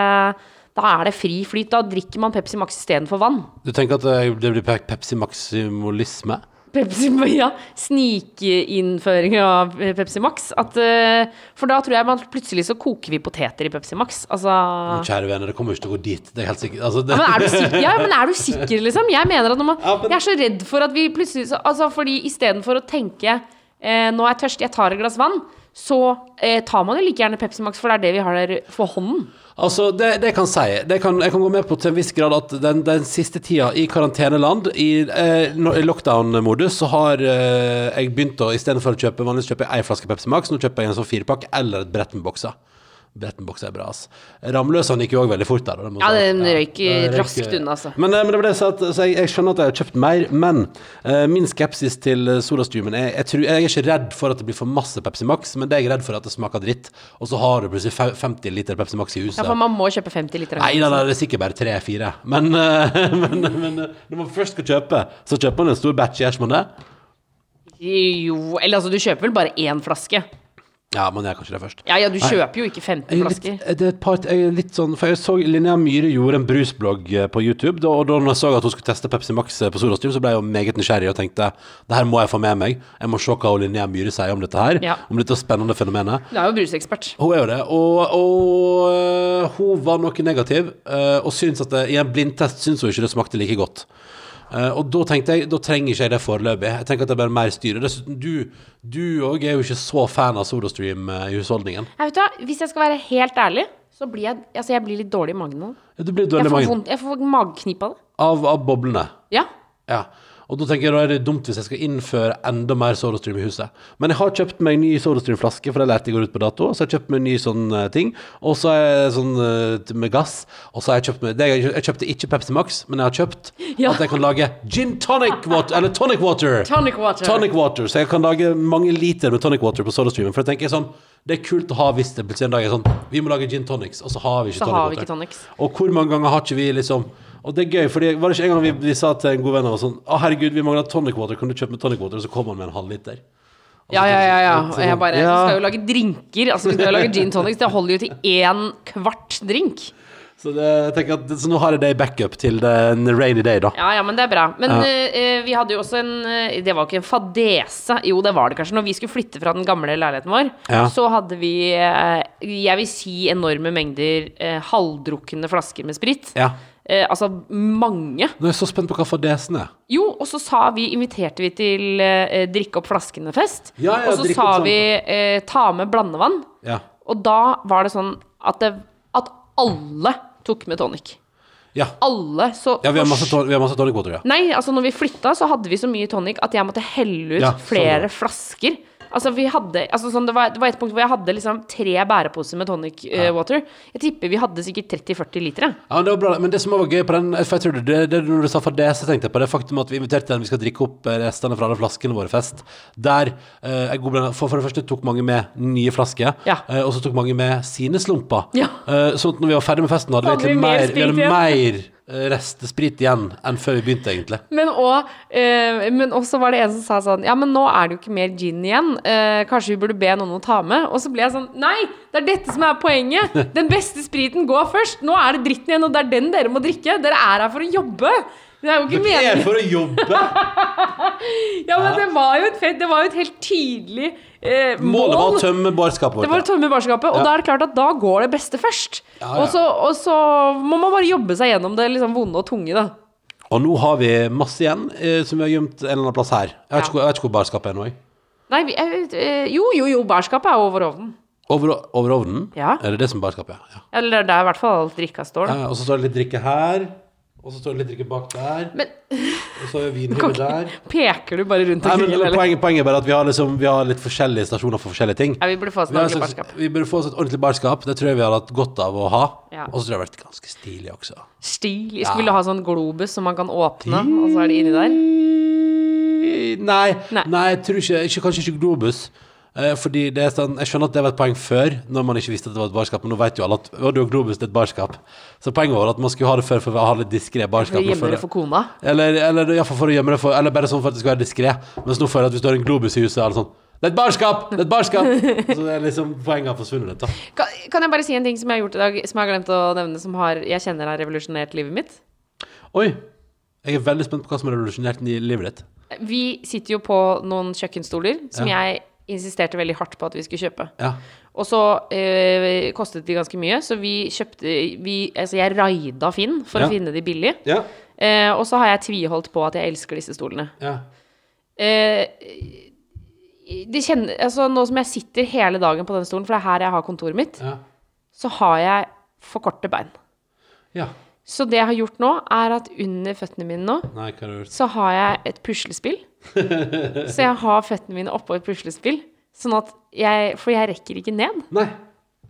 Da er det fri flyt. Da drikker man Pepsi Max istedenfor vann. Du tenker at det blir Pe- Pepsi Maximulisme? Pepsi, ja, Snikinnføring av Pepsi Max. At, eh, for da tror jeg man plutselig så koker vi poteter i Pepsi Max. Altså Kjære venner, det kommer jo ikke til å gå dit. Det er helt sikkert. Altså, det, ja, men er du sikker, ja, men er du sikker, liksom? Jeg mener at når man, Ja, men- Jeg er så redd for at vi plutselig så, Altså, fordi istedenfor å tenke eh, Nå er jeg tørst, jeg tar et glass vann, så eh, tar man jo like gjerne Pepsi Max, for det er det vi har der for hånden. Altså, det, det kan si. Det kan, jeg kan gå med på til en viss grad at den, den siste tida i karanteneland, i, eh, lockdown-modus, så har eh, jeg begynt å istedenfor å kjøpe Vanligvis kjøper jeg ei flaske Pepsi Max, nå kjøper jeg en sånn firepakke eller et brett med bokser. Brett med bokser er bra, ass. Ramløsene gikk jo òg veldig fort der. Ja, den røyk raskt unna, altså. Men, eh, men det var det jeg sa, at, så jeg, jeg skjønner at jeg har kjøpt mer, men uh, min skepsis til Solastumen er jeg, tror, jeg er ikke redd for at det blir for masse Pepsi Max, men det er jeg redd for at det smaker dritt, og så har du plutselig 50 liter Pepsi Max i huset. Ja, For man må kjøpe 50 liter. Nei, nei, nei, det er sikkert bare tre-fire. Men, uh, [laughs] men, men eh, når man først skal kjøpe, så kjøper man en stor batch, gjør man det? Jo, eller altså, du kjøper vel bare én flaske. Ja, man gjør kanskje det først. Ja, ja, du kjøper jo ikke 15 Jeg er flasker. litt, det er et par, jeg litt sånn, for jeg så Linnea Myhre gjorde en brusblogg eh, på YouTube, da, og da hun jeg så at hun skulle teste Pepsi Max eh, på SodaStream, så ble jeg jo meget nysgjerrig og tenkte det her må jeg få med meg. Jeg må se hva Linnea Myhre sier om dette her, Ja. om dette spennende fenomenet. Hun er jo brusekspert. Hun er jo det, og, og øh, hun var noe negativ, øh, og syns at det, i en blindtest syns hun ikke det smakte like godt. Eh, og da tenkte jeg, da trenger ikke jeg det foreløpig. Jeg tenker at det er bare mer styr. Og Dessuten, du du òg er jo ikke så fan av SodaStream eh, i husholdningen. Jeg vet da, Hvis jeg skal være helt ærlig, så blir jeg, altså jeg blir litt dårlig i magen nå. Ja, Du blir dårlig i magen vondt, jeg får mageknip av det. av, av boblene. Ja. Ja. Og da tenker jeg da er det dumt hvis jeg skal innføre enda mer SodaStream i huset. Men jeg har kjøpt meg en ny SodaStream-flaske, for det lærte jeg går ut på dato. Så så har jeg kjøpt meg en ny sånn eh, ting. Og så jeg sånn eh, med gass. Og så har jeg kjøpt meg det, Jeg kjøpte ikke Pepsi Max, men jeg har kjøpt [laughs] Ja. at jeg kan lage gin tonic water, eller tonic water. Tonic water. Tonic water, Så jeg kan lage mange liter med tonic water på SodaStreamen. For jeg tenker sånn Det er kult å ha hvis det plutselig en dag er sånn Vi må lage gin tonics, og så har vi ikke Så tonic har vi ikke tonics. Og hvor mange ganger har ikke vi liksom Og det er gøy, fordi var det ikke en gang vi, vi sa til en god venn av oss sånn Å, herregud, vi mangler tonic water, kan du kjøpe med tonic water? Og så kom han med en halvliter. Og Ja, ja, ja. ja. Og jeg bare, ja. Vi skal jo lage drinker. Altså, du skal jo lage gin tonics. Det holder jo til én kvart drink. Så, det, jeg tenker at, så nå har jeg det i backup til en rainy day, da. Ja, ja, men det er bra. Men Ja. uh, vi hadde jo også en eh, Det var ikke en fadese. Jo, det var det kanskje. Når vi skulle flytte fra den gamle leiligheten vår, Ja. så hadde vi uh, Jeg vil si enorme mengder uh, halvdrukne flasker med sprit. Ja. Eh, altså mange. Nå er jeg så spent på hva fadesen er. Jo, og så sa vi, inviterte vi til eh, drikke opp flaskene-fest. Ja, ja, og så sa sånn. vi eh, ta med blandevann. Ja. Og da var det sånn at, det, at alle tok med tonic. Ja, Alle. Så ja vi, har masse, vi har masse tonic water, ja. Nei, altså når vi flytta, så hadde vi så mye tonic at jeg måtte helle ut Ja, sånn flere flasker. Altså vi hadde, altså sånn, det, var, det var et punkt hvor jeg hadde liksom tre bæreposer med tonic eh, water. Jeg tipper vi hadde sikkert 30-40 liter. Ja, det var bra. Men det som var gøy på den For jeg tror det, det, det Når du sa for det, så tenkte jeg på det faktum at vi inviterte den vi skal drikke opp eh, restene fra alle flaskene våre fest. Der uh, jeg god for, for det første tok mange med nye flasker, Ja. uh, og så tok mange med sine slumper. Ja. Eh, sånn at når vi var ferdig med festen, hadde vi egentlig mer vi mer eh, restesprit igjen enn før vi begynte, egentlig. Men og, eh, men også var det en som sa sånn Ja, men nå er det jo ikke mer gin igjen. Eh, kanskje vi burde be noen å ta med? Og så ble jeg sånn Nei! Det er dette som er poenget! Den beste spriten går først. Nå er det dritten igjen, og det er den dere må drikke. Dere er her for å jobbe. Det er jo ikke Det er for å jobbe! [laughs] Ja, men det var jo et, fett, det var jo et helt tydelig eh, Målet var å tømme barskapet Det var å tømme barskapet, og Ja. da er det klart at da går det beste først. Ja, ja. Og, så, og så må man bare jobbe seg gjennom det liksom vonde og tunge, da. Og nå har vi masse igjen eh, som vi har gjemt en eller annen plass her. Jeg vet ikke, hvor- jeg vet ikke hvor barskapet er nå. jeg. Nei, vi, jeg, eh, jo, jo, jo, barskapet er over ovnen. Over, over ovnen? Ja. Er det det som er barskapet? Ja. Eller det er i hvert fall alt drikka står, da. Ja, og så står det litt drikke her. Og så står det litt drikke bak der. Men Og så er vinhylle der. peker du bare rundt omkring, poenget, poenget er bare at vi har, liksom, vi har litt forskjellige stasjoner for forskjellige ting. Ja, vi burde få oss et ordentlig barskap. vi burde få oss et ordentlig barskap. Det tror jeg vi har hatt godt av å ha. Ja. Og så tror jeg det har vært ganske stilig også. Stil. Jeg skulle ha sånn globus som man kan åpne, og så er det inni der. Nei, Nei. nei. jeg tror ikke, ikke Kanskje ikke Globus. Eh, fordi det er sånn, Jeg skjønner at det var et poeng før, når man ikke visste at det var et barskap. Men nå vet jo alle at å, du har Globus, det er et barskap. Så poenget var at man skulle ha det før for å ha litt diskré barskap. For å gjemme det for kona. Eller, eller fall for å gjemme det for Eller bare sånn for at det skal være diskré. Mens nå føler jeg at hvis du har en globus i huset, er det sånn Det er et barskap! Det er et barskap! [laughs] Så det er liksom poenget har forsvunnet litt, da. Kan, kan jeg bare si en ting som jeg har gjort i dag, som jeg har glemt å nevne, som har, jeg kjenner har revolusjonert livet mitt? Oi! Jeg er veldig spent på hva som har revolusjonert livet ditt. Vi sitter jo på noen kjøkkenstoler som Ja. jeg insisterte veldig hardt på at vi skulle kjøpe. Ja. Og så eh, kostet de ganske mye, så vi kjøpte vi, Altså, jeg raida Finn for Ja. å finne de billig. Ja. Eh, og så har jeg tviholdt på at jeg elsker disse stolene. ja. Eh, de kjenner, altså, nå som jeg sitter hele dagen på den stolen, for det er her jeg har kontoret mitt, ja. så har jeg for korte bein. ja. Så det jeg har gjort nå, er at under føttene mine nå, Nei, så har jeg et puslespill. [laughs] så jeg har føttene mine oppå et puslespill. Sånn at jeg For jeg rekker ikke ned. Nei.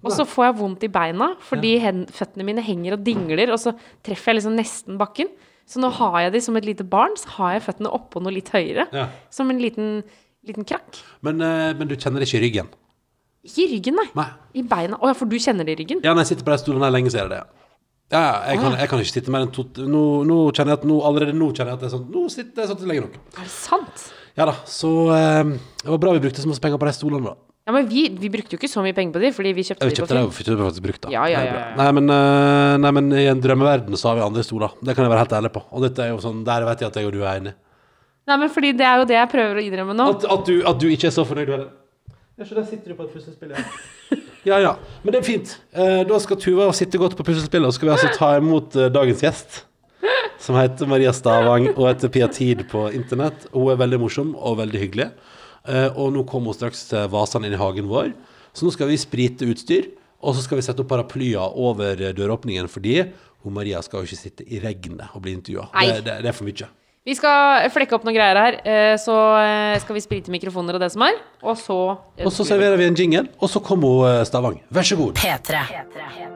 Og så får jeg vondt i beina fordi hen, føttene mine henger og dingler, og så treffer jeg liksom nesten bakken. Så nå har jeg de som et lite barn, så har jeg føttene oppå noe litt høyere. Ja. Som en liten, liten krakk. Men, eh, men du kjenner det ikke i ryggen? Ikke i ryggen, nei. Nei. I beina. Å ja, for du kjenner det i ryggen? Ja, når jeg sitter på den stolen her lenge, så er det det. Ja, ja, jeg kan, jeg kan ikke sitte mer enn to nå, nå kjenner jeg at nå, allerede nå kjenner jeg at det er sånn Nå sitter jeg sånn lenge nok. Er det sant? Ja da, så eh, det var bra vi brukte så masse penger på de stolene, da. Ja, men vi, vi brukte jo ikke så mye penger på de, fordi vi kjøpte kjøpte de på Finn. kjøpte faktisk brukt, da. Ja, ja, ja. Nei, men, eh, nei, men i en drømmeverden så har vi andre stoler. Det kan jeg være helt ærlig på. Og dette er jo sånn, der vet jeg at jeg og du er enige. Nei, men fordi det er jo det jeg prøver å innrømme nå. At, at, du, at du ikke er så fornøyd med det. Ja, så der sitter du på et puslespill, ja. [laughs] Ja, ja. Men det er fint. Eh, da skal Tuva sitte godt på puslespillet, og så skal vi altså ta imot eh, dagens gjest. Som heter Maria Stavang og heter Pia Tid på internett. Hun er veldig morsom og veldig hyggelig. Eh, og nå kommer hun straks til vasene inn i hagen vår. Så nå skal vi sprite utstyr, og så skal vi sette opp paraplyer over døråpningen, fordi hun Maria skal jo ikke sitte i regnet og bli intervjua. Det, det, det er for mye. Vi skal flekke opp noen greier her. Eh, så eh, skal vi sprite mikrofoner og det som er. Og så Og så serverer vi en jingle, og så kommer eh, Stavang. Vær så god. P3. P3.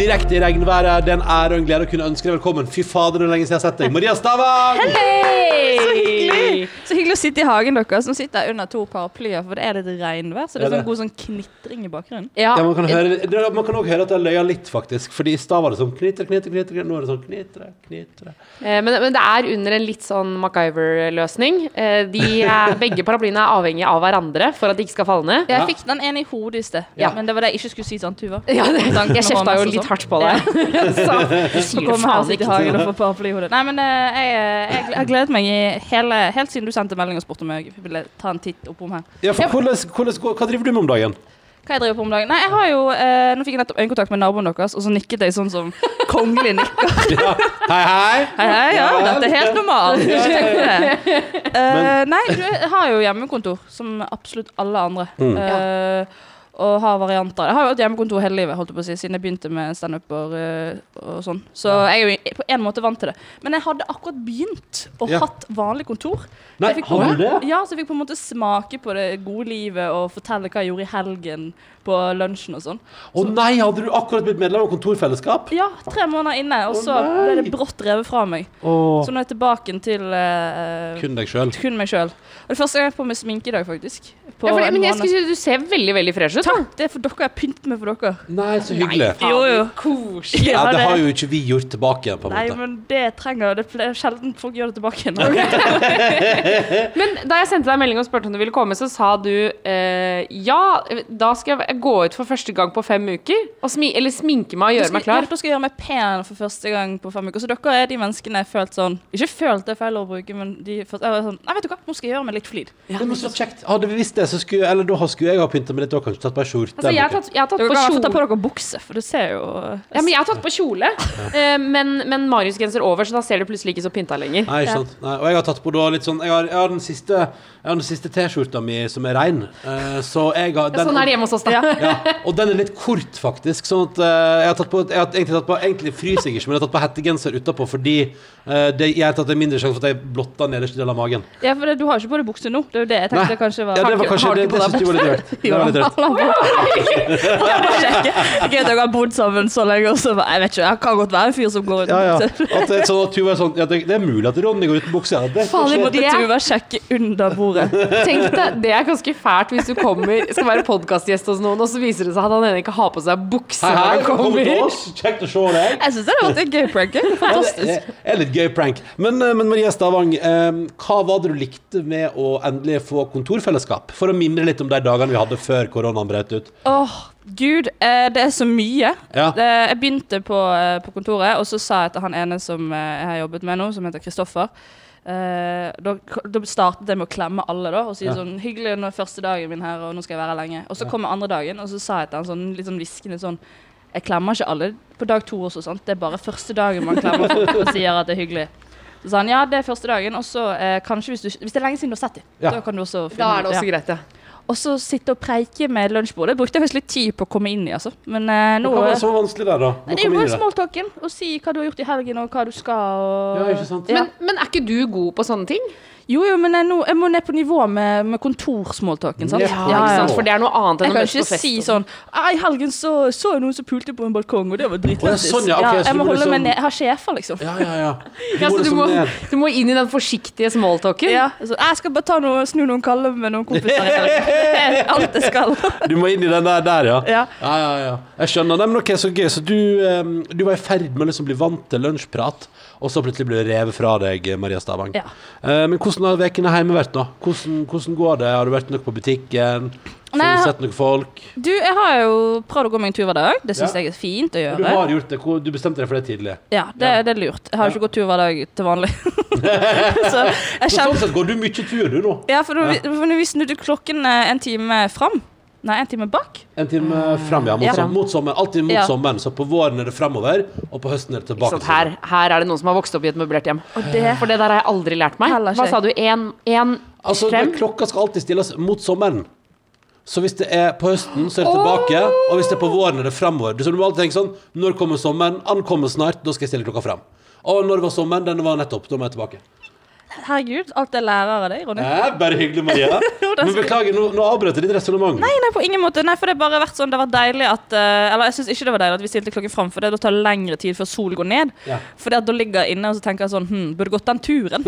Direkte i regnværet. Det er en ære og en glede å kunne ønske deg velkommen. Fy fader, det er lenge siden jeg har sett deg. Maria Stavang! Så hyggelig! Så hyggelig å sitte i hagen deres. Nå sitter jeg under to paraplyer, for det er litt regnvær. Så det er sånn god sånn knitring i bakgrunnen. Ja, Ja, man kan, høre, man kan også høre at jeg løya litt, faktisk. Fordi i stad var det sånn knitre, knitre, knitre. Nå er det sånn knitre, knitre. eh, men, men det er under en litt sånn MacGyver-løsning. Eh, de er, [laughs] begge paraplyene er avhengige av hverandre for at de ikke skal falle ned. Jeg fikk den ene i hodet i sted, Ja. men det var det jeg ikke skulle si, sant, Tuva? Ja, jeg kjefta jo litt sånn. Hardt på deg. [laughs] [laughs] Så du sier her og faen sitte i ikke. hagen og få paraply i hodet. Nei, men eh, jeg, jeg, jeg har gledet meg i hele, helt siden du sendte melding og spurte om jeg ville ta en titt oppom her. Ja, for hvordan, hvordan, hva driver du med om dagen? Hva jeg driver på om dagen? Nei, jeg har jo eh, Nå fikk jeg nettopp øyekontakt med naboen deres, og så nikket jeg sånn som [laughs] kongelig nikker. Ja. Hei, hei! Hei, hei, ja, Ja. dette er helt normalt. Ikke tenk på det. Eh, nei, du, jeg har jo hjemmekontor, som absolutt alle andre. Mm. Eh, og har varianter. Jeg har jo hatt hjemmekontor hele livet, holdt jeg på å si, siden jeg begynte med standup. og sånn. Så jeg er jo på en måte vant til det. Men jeg hadde akkurat begynt å Ja. hatt vanlig kontor. Så Nei, jeg fikk på- har du det? Ja, så jeg fikk på en måte smake på det gode livet og fortelle hva jeg gjorde i helgen på lunsjen og sånn. Å nei, hadde du akkurat blitt medlem av kontorfellesskap? Ja, tre måneder inne, og så ble det brått revet fra meg. Åh, Så nå er jeg tilbake til uh, kun deg sjøl. kun meg sjøl. Og det første gang jeg er på med sminke i dag, faktisk. På Ja, for, men jeg skal si Du ser veldig veldig fresh ut. Da. Takk! Det er for dere. Jeg pynter meg for dere. Nei, så hyggelig. Jo, jo. Koselig. Ja, Ja, det det- har jo ikke vi gjort tilbake igjen, på en Nei, måte. men det trenger Det er sjelden folk gjør det tilbake igjen. [laughs] Men da jeg sendte deg melding og spurte om du ville komme, så sa du eh, ja, da skal jeg gå ut for første gang på fem uker. Og smi eller sminke meg og gjøre meg klar. Da skal jeg gjøre meg pen for første gang på fem uker. Så dere er de menneskene jeg følt sånn Ikke følt det er feil å bruke, men de følte, jeg var sånn Nei, vet du hva, nå skal jeg gjøre meg litt flid. Ja, men så kjekt. Hadde vi visst det, så skulle Eller da skulle jeg ha pynta meg litt og kanskje tatt på skjorte. Altså, jeg har tatt, jeg har tatt på kjole. ta på dere bukse, for du ser jo Ja, men jeg har tatt på kjole, eh, men, men Marius-genser over, så da ser du plutselig ikke så pynta lenger. Nei, ikke sant. Nei, og jeg har tatt på da litt sånn Jeg har, jeg har den siste Jeg har den siste T-skjorta mi som er rein. Eh, så jeg har Ja, sånn er det hjemme hos oss, da. Ja. Og den er litt kort, faktisk. Sånn at eh, jeg har tatt på Jeg har egentlig tatt på Egentlig fryser jeg ikke, men jeg har tatt på hettegenser utapå fordi eh, det, jeg har tatt en mindre sjanse for at jeg blotter nederste del av magen. Ja, for det, du har ikke på deg bukse nå. Det er jo det jeg tenkte Nei. kanskje var Ja, det var kanskje Har du det, ikke det på deg syns Det, var litt rart. Det var litt rart. Ikke at dere har bodd sammen så lenge, og så bare, Jeg vet ikke, jeg kan godt være en fyr som går uten Ja, ja. bukse. At det, sånn at Tuva er sånn Ja, det, det er mulig at Ronny går uten bukse. Ja, det, Faen, jeg måtte det Tuva sjekke under bordet. Tenk deg, Det er ganske fælt hvis du kommer skal være podkastgjest hos noen, og så viser det seg at han ene ikke har på seg bukse Hei, når hei, han velkommen til kommer. oss. Kjekt å se deg. Jeg syns det vært en gøy prank. det er Ja, det Fantastisk. er, er litt gøy prank. Men, eh, men Maria Stavang, eh, hva var det du likte med å endelig få kontorfellesskap? For å minne litt om de dagene vi hadde før koronaen brøt ut. Åh, gud, eh, det er så mye. Ja. Det, jeg begynte på, eh, på kontoret, og så sa jeg til han ene som eh, jeg har jobbet med nå, som heter Kristoffer Uh, da, da startet jeg med å klemme alle da, og si Ja. sånn 'Hyggelig, nå er første dagen min her, og nå skal jeg være her lenge.' Og så kommer andre dagen, og så sa jeg til han sånn litt sånn hviskende sånn Jeg klemmer ikke alle på dag to også, sant. Det er bare første dagen man klemmer folk og sier at det er hyggelig. Så sa han ja, det er første dagen, og så eh, kanskje hvis, du, hvis det er lenge siden du har sett dem, Ja. da kan du også finne Da er det også ja. greit, ja. Og så sitte og preike med lunsjbordet. Det brukte jeg faktisk litt tid på å komme inn i, altså. Men eh, nå Hva var så vanskelig der, da? Nei, Det er jo bare smalltalken. Å si hva du har gjort i helgen, og hva du skal. Og... Ja, ikke sant? Ja. Men, men er ikke du god på sånne ting? Jo, jo, men jeg, nå, jeg må ned på nivå med, med kontorsmalltalken, sant? Ja, Ja, ikke? For det er noe annet Jeg enn å kan møtes på ikke si sånn «Ah, I helgen så, så jeg noen som pulte på en balkong, og det var dritlættis. sånn, ja, okay, jeg må holde liksom- meg ned. Jeg har sjefer, liksom. Ja, ja, ja. [laughs] Du Ja, må du liksom må, du må inn i den forsiktige smalltalken. Ja, så, jeg skal bare ta noe, snu noen kalde med noen kompiser i helgen. Det er alt jeg skal. [laughs] Du må inn i den der, der ja. Ja. ja, ja, ja. Jeg skjønner. Nei, men ok, Så gøy. Så du, um, du var i ferd med å liksom bli vant til lunsjprat, og så plutselig blir det revet fra deg, Maria Stavang. Ja. Eh, men hvordan har ukene hjemme vært nå? Hvordan, hvordan går det? Har du vært noe på butikken? Får Nei, du sett noen folk? Du, jeg har jo prøvd å gå meg en tur hver dag. Det syns Ja. jeg er fint å gjøre. du har gjort det. Du bestemte deg for det tidlig. Ja, det, det er lurt. Jeg har ikke gått tur hver dag til vanlig. [laughs] så jeg Så sånn sett går du mye tur, du nå. Ja, for nå for nå vi snudde klokken eh, en time fram. Nei, en time bak. En time fram, ja. Mot, Ja. mot sommeren. Alltid mot Ja. sommeren. Så på våren er det framover, og på høsten er det tilbake. Her, her er det noen som har vokst opp i et møblert hjem. det- For det der har jeg aldri lært meg. Hva sa du? Én frem? Altså, det, klokka skal alltid stilles mot sommeren. Så hvis det er på høsten, så er det tilbake. Og hvis det er på våren, er det framover. Du, du må alltid tenke sånn Når kommer sommeren? Ankommer snart. Da skal jeg stille klokka fram. Og når var sommeren? Den var nettopp. Da må jeg tilbake. Herregud, alt jeg lærer av deg, Ronny. Eh, bare hyggelig, Maria. [laughs] Men beklager, nå, nå avbrøt jeg ditt resonnement. Nei, nei, på ingen måte. Nei, for det har bare vært sånn Det har vært deilig at eh, Eller jeg syns ikke det var deilig at vi stilte klokken fram, for det da tar lengre tid før solen går ned. Ja. At da ligger jeg inne og så tenker jeg sånn Hm, burde gått den turen?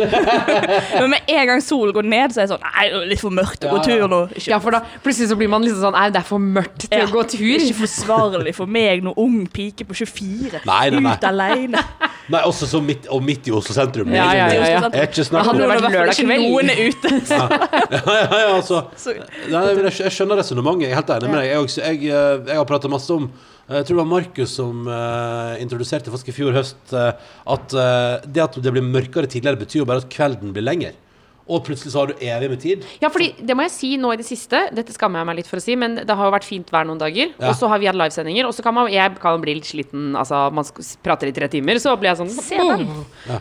[laughs] Men med en gang solen går ned, så er jeg sånn Nei, det er litt for mørkt å Ja, gå tur nå. Ikke, Ja, for da plutselig så blir man liksom sånn Nei, det er for mørkt til Ja. å gå tur. ikke forsvarlig for meg, noen ung pike på 24, Nei, nei, nei. ut alene. Nei, også så midt, og midt i Oslo sentrum. Ja, ja, ja, ja. Jeg om. Hadde det vært lørdag kveld. Noen er ute. ja, ja, ja, altså. [laughs] Nei, men jeg, jeg skjønner resonnementet. Jeg er helt enig med deg. Jeg, også- jeg, eh, jeg har prata masse om jeg tror det var Markus som uh, introduserte faktisk i fjor høst uh, at uh, det at det blir mørkere tidligere, betyr jo bare at kvelden blir lenger. Og plutselig så har du evig med tid. Ja, fordi det må jeg si nå i det siste. Dette skammer jeg meg litt for å si, men det har jo vært fint vær noen dager. Ja. Og så har vi hatt livesendinger, og så kan man Jeg kan bli litt sliten. Altså, man prater i tre timer, så blir jeg sånn Se den.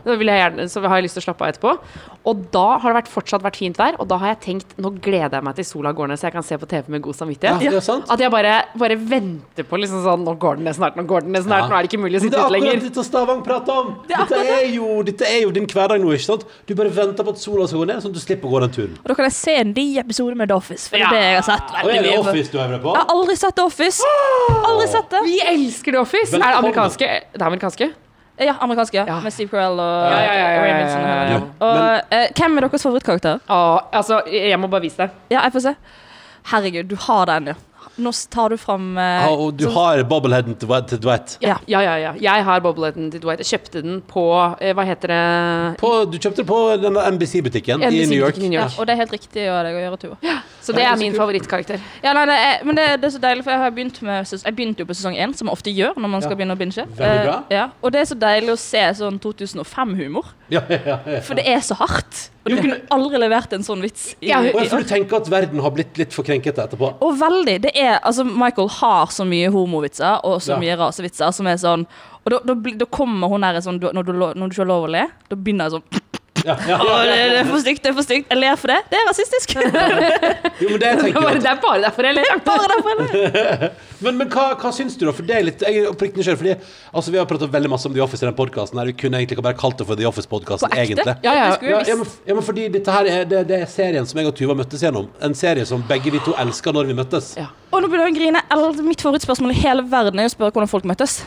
Da vil jeg gjerne, så har jeg lyst til å slappe av etterpå. Og da har det vært, fortsatt vært fint vær, og da har jeg tenkt nå gleder jeg meg til sola går ned, så jeg kan se på TV med god Ja, samvittighet. det er sant. At jeg bare, bare venter på liksom sånn Nå går den ned snart, nå går den ned snart, Ja. nå er det ikke mulig å Men det er ute akkurat lenger. dette Stavang prater om. Dette er, jo, dette er jo din hverdag nå, ikke sant? Du bare venter på at sola skal gå ned, sånn at du slipper å gå den turen. og da kan jeg se en ny episode med The Office, for det Ja. er det jeg har sett Og er det. Office du er med på? Jeg har aldri sett The Office. Aldri sett det. Vi elsker The Office! Er det amerikanske? Det er amerikanske? Ja, amerikanske. ja. Med Steve Carell og Ja, og eh, hvem er deres favorittkarakter? Å, altså, jeg må bare vise deg. Ja, jeg får se. Herregud, du har den, ja. Nå tar du fram eh, ah, og du så- har bobbleheaden til til Dwight. Ja. Ja, ja, ja. Jeg har bobbleheaden til Dwight. Jeg kjøpte den på eh, Hva heter det? På, du kjøpte den på denne NBC-butikken i New York. New York. Ja, og det er helt riktig av deg å gjøre, Tuva. Så det Ja, er det er min favorittkarakter. Ja, nei, det er, men det, det er så deilig, for jeg har begynt med ses- Jeg begynte jo på sesong én, som man ofte gjør når man skal Ja. begynne å binge. Eh, ja, og det er så deilig å se sånn 2005-humor. Ja, ja, ja, ja. For det er så hardt. Og du kunne aldri levert en sånn vits. I, Ja, jeg får du tenker at verden har blitt litt for krenkete etterpå. og veldig. Det er, altså Michael har så mye homovitser og så Ja. mye rasevitser som er sånn Og da, da, da kommer hun der sånn når, du, når du ikke har lov å le, da begynner jeg sånn Ja, ja, ja, det, er for stygt, det er for stygt. Jeg ler for det. Det er rasistisk. Jo, men det [laughs] tenker jeg. det er bare derfor jeg ler. Bare derfor jeg ler. [laughs] Men, men hva, hva syns du, da? For det er litt, jeg er oppriktig nysgjerrig. Fordi altså, vi har pratet veldig masse om The Office i den podkasten. Vi kunne egentlig ikke bare kalt det for The Office-podkasten, egentlig. Ja, ja. Men, ja, men fordi dette her er, det, det er serien som jeg og Tuva møttes gjennom. En serie som begge vi to elska når vi møttes. Ja. Og nå begynner jeg å grine. Mitt favorittspørsmål i hele verden er å spørre hvordan folk møttes.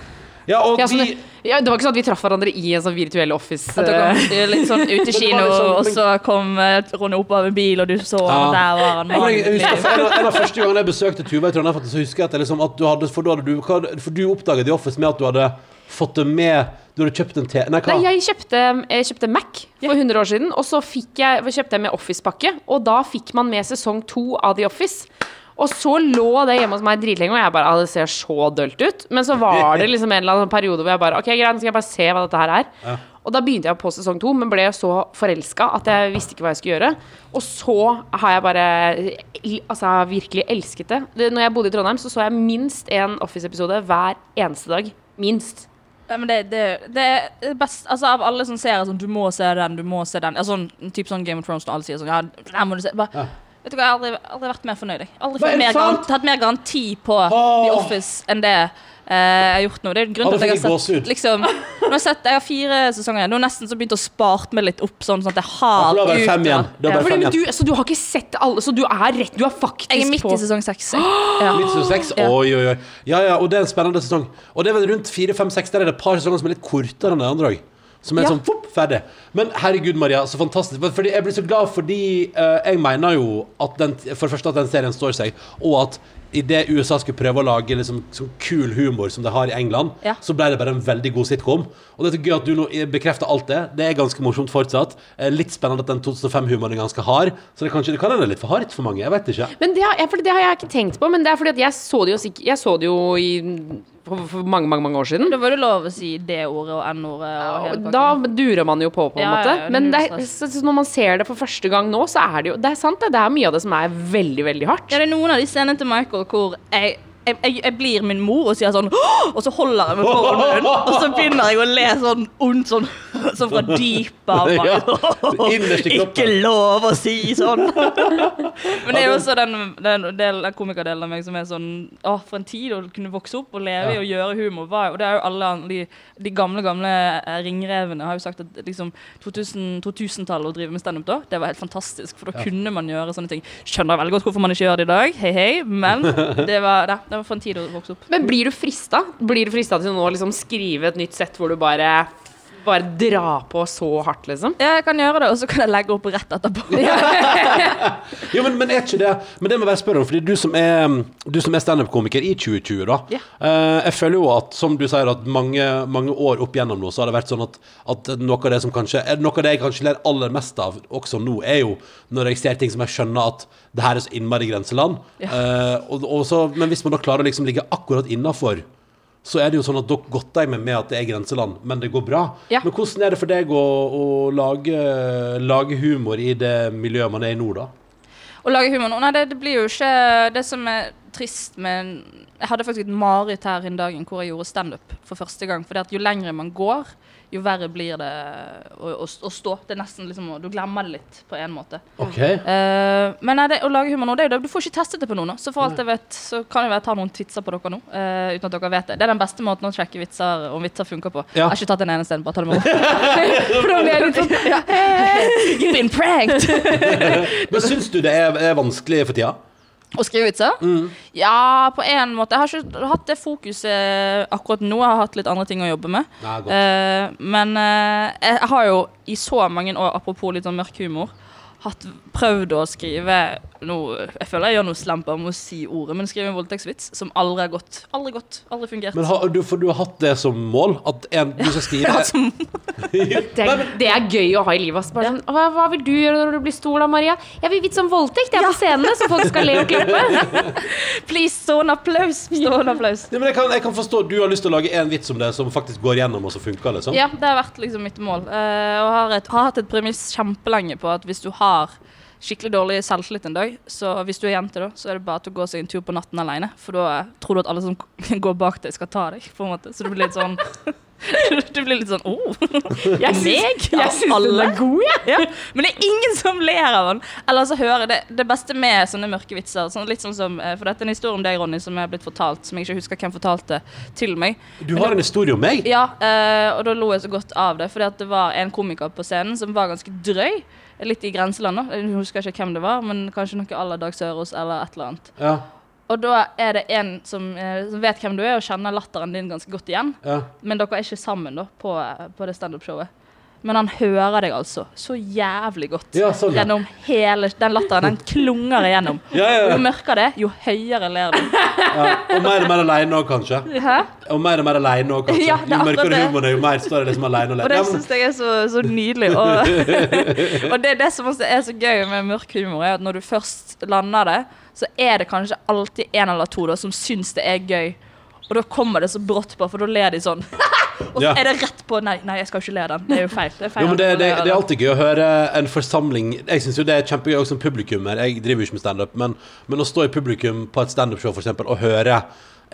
Ja, og Ja, sånn, vi det, ja, det var ikke sånn at vi traff hverandre i en sånn virtuell office. At dere eh, litt sånn [laughs] ut i kino, sånn, og så kom eh, Ronny opp av en bil, og du så Ja. og der var han. Ja, jeg, jeg husker, en, av, en av første gangene jeg besøkte Tuva i Trondheim, så husker jeg at, jeg liksom, at du hadde For, hadde du, for du oppdaget The Office med at du hadde fått det med Du hadde kjøpt en te... Nei, hva? Nei, jeg kjøpte, jeg kjøpte Mac for 100 år siden, og så fikk jeg, kjøpte jeg med Office-pakke. Og da fikk man med sesong to av The Office. Og så lå det hjemme hos meg dritlenge, og jeg bare ah, det ser så dølt ut. Men så var det liksom en eller annen periode hvor jeg bare Ok, greit, nå skal jeg bare se hva dette her er. Ja. Og da begynte jeg på sesong to, men ble så forelska at jeg visste ikke hva jeg skulle gjøre. Og så har jeg bare altså, virkelig elsket det. det. Når jeg bodde i Trondheim, så så jeg minst én Office-episode hver eneste dag. Minst. Ja, men det, det, det er best Altså Av alle som ser sånn Du må se den, du må se den. Ja, sånn, typ sånn Game of Thrones når alle sier sånn Ja, den må du se. Bare, Ja. Vet du hva, Jeg har aldri, aldri vært mer fornøyd. jeg. Aldri fått mer garant, tatt mer garanti på. The Office enn det eh, jeg har gjort nå. Det er grunnen til at jeg har sett liksom Nå har jeg sett, jeg har fire sesonger. Nå har jeg nesten så begynt å spart meg litt opp, sånn sånn at jeg har ja, bare fem igjen. Er Fordi, fem men igjen. du, så du har ikke sett alle, så du er rett Du er faktisk Jeg er midt på i sesong seks. Ja. Midt i sesong seks? Oi, oi, oi. Ja, ja, og det er en spennende sesong. Og det er vel rundt fire, fem, seks. Der er det et par sesonger som er litt kortere enn de andre òg. Som er Ja. sånn fopp, ferdig. Men herregud, Maria, så fantastisk. Fordi Jeg blir så glad fordi uh, jeg mener jo at den, for det første at den serien står seg, og at idet USA skulle prøve å lage liksom, sånn kul humor som de har i England, Ja. så ble det bare en veldig god sitcom. Og det er så gøy at du nå bekrefter alt det. Det er ganske morsomt fortsatt. Eh, Litt spennende at den 2005-humoren er ganske hard. Så det, kanskje, det kan hende litt for hardt for mange. Jeg vet ikke. Men det har, det har jeg ikke tenkt på, men det er fordi at jeg så det jo, jeg så det jo i, for, for mange, mange mange år siden. Da var det lov å si D-ordet og N-ordet og pakken. da durer man jo på, på en Ja, måte. ja, ja, Men det er, så, så når man ser det for første gang nå, så er det jo Det er sant, det. Det er mye av det som er veldig, veldig hardt. Ja, det er noen av de scenene til Michael hvor jeg, jeg, jeg, jeg blir min mor og sier sånn Og så holder jeg meg foran munnen, og så begynner jeg å le sånn ondt, sånn, sånn fra dypet av meg. [laughs] Ja. Ikke lov å si sånn. [laughs] Men det er jo også den, den, del, den komikerdelen av meg som er sånn Å, for en tid å kunne vokse opp og leve i og gjøre humor. Var, og det er jo alle de, de gamle, gamle eh, ringrevene har jo sagt at liksom 2000 2000-tallet å drive med standup da, det var helt fantastisk. For da kunne man gjøre sånne ting. Skjønner veldig godt hvorfor man ikke gjør det i dag, hei hei, men [laughs] det var, det, det var for en tid å vokse opp. Men blir du frista? Blir du frista til å liksom skrive et nytt sett hvor du bare bare dra på så hardt, liksom? Ja, jeg kan gjøre det, og så kan jeg legge opp rett etterpå. [laughs] Jo, men, men er ikke det Men det må jeg bare spørre om, fordi du som er, du som er standup-komiker i 2020, da. Yeah. eh, jeg føler jo at, som du sier, at mange, mange år opp gjennom nå, så har det vært sånn at, at noe av det som kanskje er Noe av det jeg kanskje ler aller mest av, også nå, er jo når jeg ser ting som jeg skjønner at det her er så innmari grenseland. Eh, og, og så, men hvis man da klarer å liksom ligge akkurat innafor så er det jo sånn at dere godter meg med at det er grenseland, men det går bra. Ja. Men hvordan er det for deg å, å lage, lage humor i det miljøet man er i nå, da? Å lage humor nå? Nei, det, det blir jo ikke Det som er trist med Jeg hadde faktisk et mareritt her en dagen hvor jeg gjorde standup for første gang. For jo lengre man går, jo verre blir det å, å, å stå. Det er nesten liksom Du glemmer det litt, på en måte. Ok. Uh, men nei, det, å lage humor nå, det er jo det. Du får ikke testet det på noen nå. Så for alt jeg vet, så kan jeg vel ta noen vitser på dere nå. Uh, uten at dere vet det. Det er den beste måten å sjekke vitser om vitser funker på. Ja. Jeg har ikke tatt en eneste en, bare ta det med ro. For da blir jeg litt sånn [laughs] You've been pranked! [laughs] Men syns du det er, er vanskelig for tida? Å skrive vitser? Ja, på en måte. Jeg har ikke hatt det fokuset akkurat nå. Jeg har hatt litt andre ting å jobbe med. Nei. Eh, men uh, jeg har jo i så mange år, apropos litt sånn mørk humor, hatt prøvd å skrive noe Jeg føler jeg gjør noe slemt bare med å si ordet, men skrive en voldtektsvits som aldri har gått. Aldri gått. Aldri fungert. Men har du, for du har hatt det som mål? At en, du skal skrive [laughs] Ja, som- det, er- [laughs] det er gøy å ha i livet. Bare sånn, hva, hva vil du gjøre når du blir stor, da, Maria? Jeg vil vitse om voldtekt. Jeg er på scenene, så folk skal le og klappe. [laughs] Please, stående applaus! Stående applaus. Ja, men jeg kan, jeg kan forstå du har lyst til å lage en vits om det som faktisk går gjennom og som funker. Liksom. Ja, det har vært liksom mitt mål. Uh, og har, et, har hatt et premiss kjempelenge på at hvis du har skikkelig dårlig selvtillit en dag, så hvis du er jente, da, så er det bare til å gå seg en tur på natten alene. For da tror du at alle som [laughs] går bak deg, skal ta deg, på en måte. Så du blir litt sånn [laughs] Du blir litt sånn oh, Jeg syns, jeg syns den er god, jeg. ja. Men det er ingen som ler av den. Eller så hører det, det beste med sånne mørke vitser sånn, litt sånn som, eh, For dette er en historie om deg, Ronny, som er blitt fortalt, som jeg ikke husker hvem fortalte til meg. Du har en historie om meg? Ja, eh, og da lo jeg så godt av det, For det var en komiker på scenen som var ganske drøy. Litt i grenseland, da. Jeg husker ikke hvem det var, men kanskje noe à la Dag Sørås eller et eller annet. Ja. Og da er det en som, eh, som vet hvem du er, og kjenner latteren din ganske godt igjen. ja. Men dere er ikke sammen da, på, på det standup-showet. Men han hører deg altså så jævlig godt Ja, sånn, ja. gjennom hele Den latteren. Den klunger igjennom. [laughs] Ja. Jo mørkere det, jo høyere ler du. ja. Og mer og mer aleine òg, kanskje. Hæ? Og mer og mer alene òg, kanskje. Jo mørkere humoren er, jo mer står det liksom alene og ler. Og det Ja, syns jeg er så, så nydelig. Og, [laughs] og det det som er så gøy med mørk humor, er at når du først lander det, så er det kanskje alltid en eller to da, som syns det er gøy. Og da kommer det så brått på, for da ler de sånn. [laughs] og så Ja. er det rett på Nei, nei, jeg skal ikke le den. Det er jo feil. Det er feil Jo, men det, det, det er alltid gøy å høre en forsamling Jeg syns jo det er kjempegøy også som publikummer. Jeg driver jo ikke med standup, men, men å stå i publikum på et standupshow f.eks. for og høre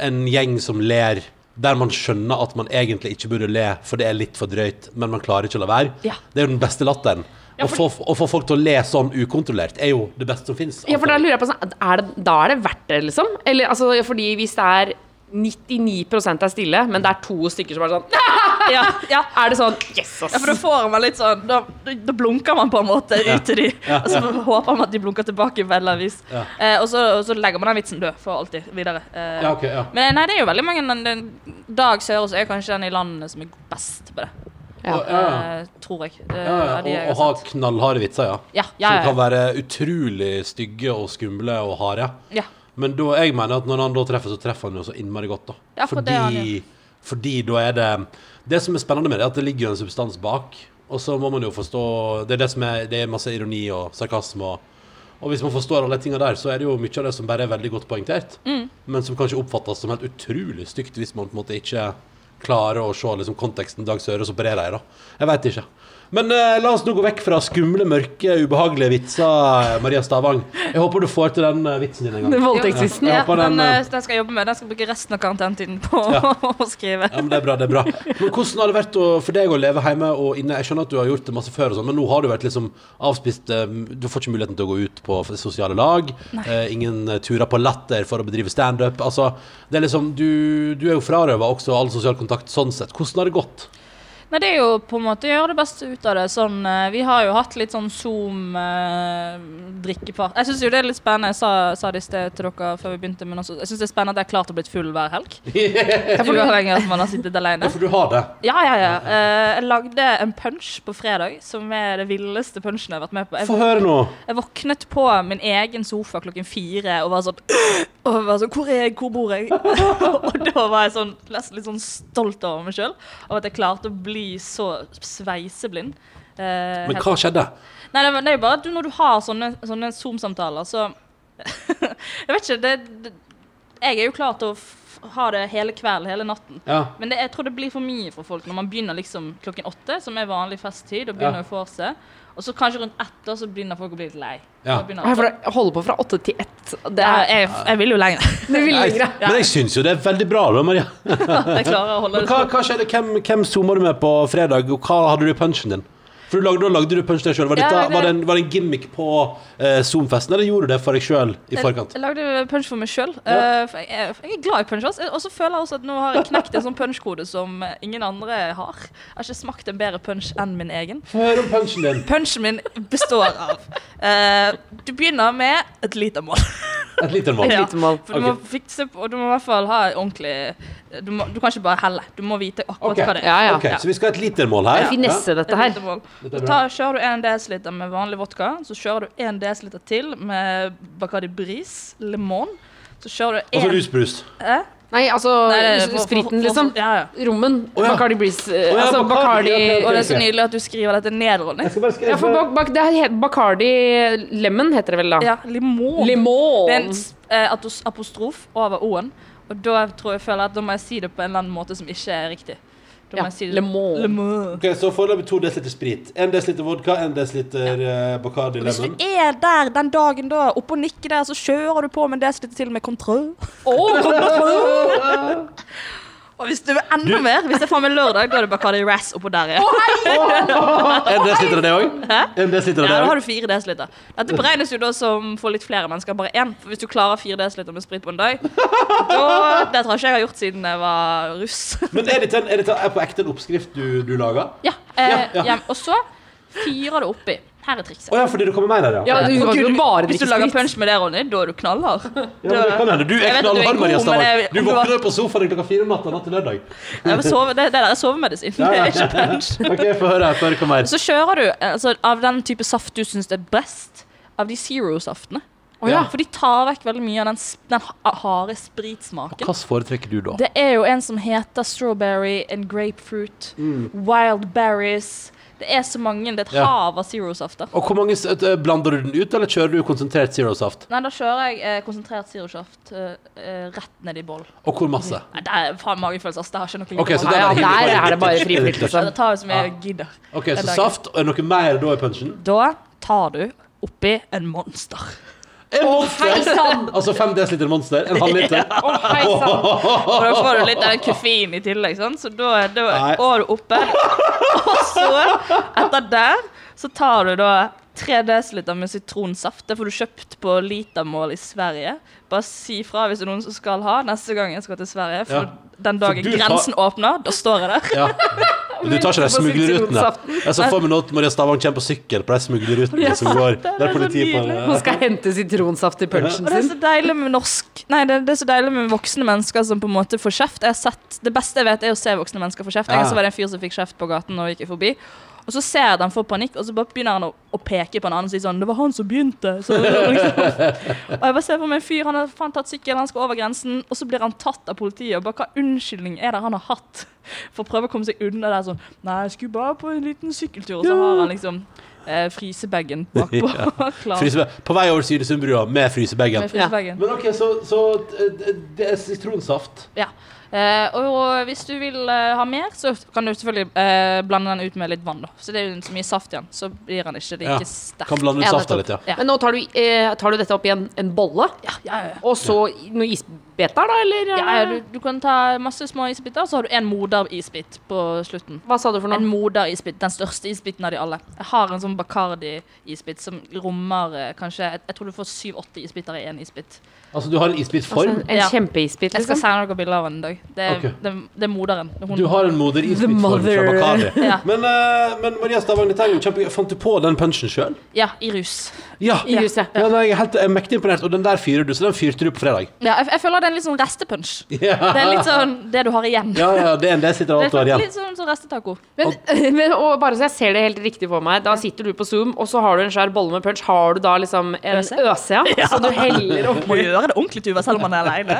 en gjeng som ler der man skjønner at man egentlig ikke burde le, for det er litt for drøyt, men man klarer ikke å la være. Ja. Det er jo den beste latteren. Å få, å få folk til å le sånn ukontrollert er jo det beste som fins. Ja, for da lurer jeg på sånn, er det, Da er det verdt det, liksom? Eller altså, fordi hvis det er 99% er stille, men det er to stykker som er sånn [laughs] Ja, ja. Er det sånn Yes, ass. Ja, for da får man litt sånn Da, da blunker man på en måte ut til de, og så håper man at de blunker tilbake på et eller annet vis. Ja. Eh, og, så, og så legger man den vitsen død for alltid videre. Eh, Ja, ok, ja. Men nei, det er jo veldig mange den, den, Dag Sørås er kanskje den i landet som er best på det. Ja. Ja, ja. Eh, tror jeg. Eh, Ja, ja, de og, og ha knallharde vitser, ja. Ja, ja, Som ja, kan være utrolig stygge og skumle og harde. ja. Men da, jeg mener at når han da treffer, så treffer han jo så innmari godt, da. Ja, for fordi, det han fordi da er det Det som er spennende med det, er at det ligger jo en substans bak. Og så må man jo forstå Det er det som er Det er masse ironi og sarkasme og og hvis man forstår alle tinga der, så er det jo mye av det som bare er veldig godt poengtert. Mm. Men som kanskje oppfattes som helt utrolig stygt hvis man på en måte ikke klarer å se liksom, konteksten Dag Sørås opererer i. da. Jeg veit ikke. Men eh, la oss nå gå vekk fra skumle, mørke, ubehagelige vitser, Maria Stavang. Jeg håper du får til den eh, vitsen din en gang. Voldtektsvitsen. Ja, Ja, på den, den, eh, eh, den skal jeg jobbe med. Den skal jeg bruke resten av karantenetiden på Ja. [laughs] å skrive. Ja, men Det er bra. det er bra Men Hvordan har det vært å, for deg å leve hjemme og inne? Jeg skjønner at du har gjort det masse før, og sånn, men nå har du vært liksom avspist eh, Du får ikke muligheten til å gå ut på sosiale lag. Eh, ingen eh, turer på Latter for å bedrive standup. Altså, det er liksom, du, du er jo frarøva også all sosial kontakt sånn sett. Hvordan har det gått? Nei, det er jo på en måte å gjøre det beste ut av det. Sånn, eh, vi har jo hatt litt sånn Zoom-drikkepart. jeg syns jo det er litt spennende. Jeg sa, sa det i sted til dere før vi begynte, men også, jeg syns det er spennende at jeg har klart å bli full hver helg. [laughs] Uavhengig av at man har sittet alene. Ja, for du har det. Ja, ja, ja. Eh, jeg lagde en punch på fredag som er det villeste punchen jeg har vært med på. Få Jeg, høre nå. jeg våknet på min egen sofa klokken fire og var sånn [gasps] og var sånn, Hvor er jeg? Hvor bor jeg? [laughs] og da var jeg sånn, litt sånn stolt over meg sjøl. Av at jeg klarte å bli så sveiseblind. Eh, Men hva skjedde? Nei, det, det er jo bare at du, når du har sånne, sånne Zoom-samtaler, så [laughs] Jeg vet ikke, det, det Jeg er jo klar til å ha det hele kvelden, hele natten. Ja. Men det, jeg tror det blir for mye for folk når man begynner liksom klokken åtte, som er vanlig festtid, og begynner Ja. å få seg. Og så kanskje rundt ett, da, så begynner folk å bli litt lei. Ja. Det holder på fra åtte til ett. Det er jeg, jeg vil jo lenger. [laughs] det vil Nei, lenger. men jeg syns jo det er veldig bra, da, Maria. [laughs] Jeg klarer å holde det hva, sånn. hva skjedde? Hvem, hvem zoomer du med på fredag, og hva hadde du i punchen din? For du lagde, da lagde du punch deg sjøl. Var, Ja, var, var det en gimmick på eh, Zoom-festen, eller gjorde du det for deg sjøl i forkant? Jeg, lagde punch for meg sjøl. Ja. Uh, jeg, er- jeg er glad i punch. Og så føler jeg også at nå har jeg knekt en sånn punchkode som ingen andre har. Jeg har ikke smakt en bedre punch enn min egen. Hør om punchen din. Punchen min består av uh, Du begynner med et litermål. [laughs] Et lite mål. Et Ja. lite mål. For du må fikse på, du må i hvert fall ha ordentlig du, må, du kan ikke bare helle. Du må vite akkurat okay. hva det er. Ja, ja. Okay, Så vi skal ha et litermål her. Finesse, dette her. litermål. Dette er ta, kjører du 1 dl med vanlig vodka, så kjører du 1 dl til med Bacardi Bris, lemon. Så kjører du Og så en- rusbrus. Eh? Nei, altså Nei, det for- for- spriten, for- liksom. Ja, ja. Rommen. Oh, ja. Bacardi Breeze. Oh, ja, altså Bacardi, Bacardi. Og det er så nydelig at du skriver dette ned, Ronny. Ja, for bak, bak, det er Bacardi Lemon heter det vel, da? Ja, limon. Limon. Det er en eh, apostrof over O-en. Og da tror jeg føler at da må jeg si det på en eller annen måte som ikke er riktig. Ja, si det lemon. lemon. Ok, Så foreløpig to dl sprit. En dl vodka, en dl ja. Bacardi Hvis du er der den dagen da, oppe og nikker der, så kjører du på med en dl til med kontroll. [laughs] Og hvis du vil enda mer, hvis det er faen meg lørdag, da er det Bacardi Razz oppå der igjen. [laughs] En dl av det òg? Hæ? En dl av Ja, da det har òg? du fire desiliter. Dette beregnes jo da som for litt flere mennesker, bare én. For hvis du klarer fire desiliter med sprit på en dag, da Det tror jeg ikke jeg har gjort siden jeg var russ. Men er dette, en- er dette er på ekte en oppskrift du, du lager? Ja, eh, Ja, ja. ja. Og så fyrer du oppi. Her er trikset. Å ja, fordi du kommer med der, ja. Ja, du Gud, bare hvis du lager sprit. punch med det, Ronny, da er du knallhard. Ja, men det kan hende. Du er knallhard, Maria Stavang. Du våkner på sofaen klokka fire om natta natt til lørdag. Sove, det, det der er sovemedisin. Ja, Det er [laughs] ikke punch. Ok, få høre. Få høre hva mer. Så kjører du altså, av den type saft du syns er best, av de Zero-saftene. Oh, ja. For de tar vekk veldig mye av den, den harde spritsmaken. Hva foretrekker du da? Det er jo en som heter strawberry and grapefruit. Wild berries. Det er så mange. Det er et Ja. hav av Zero-safter. Og hvor mange s- eh, Blander du den ut, eller kjører du konsentrert zero-saft? Nei, da kjører jeg eh, konsentrert Zero-saft eh, eh, rett ned i boll. Og hvor masse? Nei, det er faen magefølelse, ass. Det har ikke noe Ok, så med det Ja, er der er det bare helt- friflytelse. Det tar jo så mye Ja. jeg gidder. Ok, Den så dagen. saft. Og er det noe mer da i punchen? Da tar du oppi en monster. En monster! hei! Altså fem desiliter monster? En halvliter? [laughs] Å, hei sann! Og da får du litt av [laughs] koffein i tillegg, sant? så da, da Nei. går du oppe. Og så, etter der, så tar du da 3 dl med sitronsaft. Det får du kjøpt på litermål i Sverige. Bare si fra hvis det er noen som skal ha neste gang jeg skal til Sverige. For Ja. den dagen tar- grensen åpner, da står jeg der. Ja. [laughs] Du tar ikke de smuglerrutene? Jeg så for meg nå at Maria Stavang kommer på sykkel på de smuglerrutene som går. det er Der så politiet på. Hun skal hente sitronsaft i punchen sin. det er så deilig med norsk Nei, det, det er så deilig med voksne mennesker som på en måte får kjeft. Jeg har sett, det beste jeg vet, er å se voksne mennesker få kjeft. En Ja. gang så var det en fyr som fikk kjeft på gaten og gikk forbi. Og så ser jeg at han får panikk, og så bare begynner han å, å peke på en annen og si sånn 'Det var han som begynte'. Så, liksom. [laughs] Og jeg bare ser for meg en fyr, han har faen tatt sykkel, han skal over grensen, og så blir han tatt av politiet. Og bare hva unnskyldning er det han har hatt for å prøve å komme seg unna der sånn 'Nei, jeg skulle bare på en liten sykkeltur', og så har han liksom eh, frysebagen bakpå. [laughs] [laughs] ja. På vei over Sydesundbrua med frysebagen. Med frysebagen. Men ok, så, så eh, det er sitronsaft. Ja. Eh, og hvis du vil eh, ha mer, så kan du selvfølgelig eh, blande den ut med litt vann. da Så det er jo så mye saft igjen. Så blir den ikke like Ja. sterk. Kan blande ut Ja, safta litt, ja. Ja. Men nå tar du, eh, tar du dette oppi en, en bolle, Ja, ja, ja. og så noen isbeter, da, eller? ja, ja du, du kan ta masse små isbiter, så har du en moderisbit på slutten. Hva sa du for noe? En moder moderisbit, den største isbiten av de alle. Jeg har en sånn Bacardi-isbit som rommer kanskje Jeg, jeg tror du får syv-åtte isbiter i én isbit. Altså, du har en isbitform. Altså, en Ja. kjempeisbit, Jeg skal liksom? sende dere bilde av den en dag. Det er, okay. det, det er moderen. Hun- Du har en moder-isbitform fra Bakari. [laughs] Ja. Men, uh, men Maria Stavang, kjempe... Fant du på den punchen sjøl? Ja, i rus. Ja. I huset. ja nei, jeg er helt jeg er mektig imponert. Og den der fyrer du, så den fyrte du på fredag. Ja, jeg, jeg føler det er en litt sånn restepunch. [laughs] Ja, Det er litt sånn det du har igjen. ja, ja det er en det sitter alt du har igjen. litt sånn som restetaco. Men, [laughs] men og bare så jeg ser det helt riktig for meg, da sitter du på Zoom, og så har du en svær bolle med punch. Har du da liksom en Øse? øse, ja? Så du heller oppi gjøre det ordentlig, Tuva, selv om man er aleine.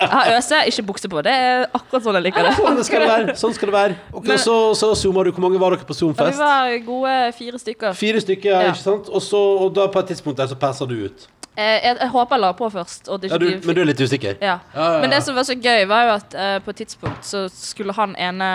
Jeg har øse, ikke bukse på. Det er akkurat sånn jeg liker det. Sånn skal det være. Sånn skal det være. Ok, Men- så, så zoomer du. Hvor mange var dere på Zoomfest? vi var gode fire stykker. Fire stykker, Ja. ikke sant? Og, så, og da på et tidspunkt der så passer du ut. Eh, Jeg, jeg håper jeg la på først. Og det Ja, du, men du er litt usikker? ja. Ja, ja, Men det som var så gøy, var jo at uh, på et tidspunkt så skulle han ene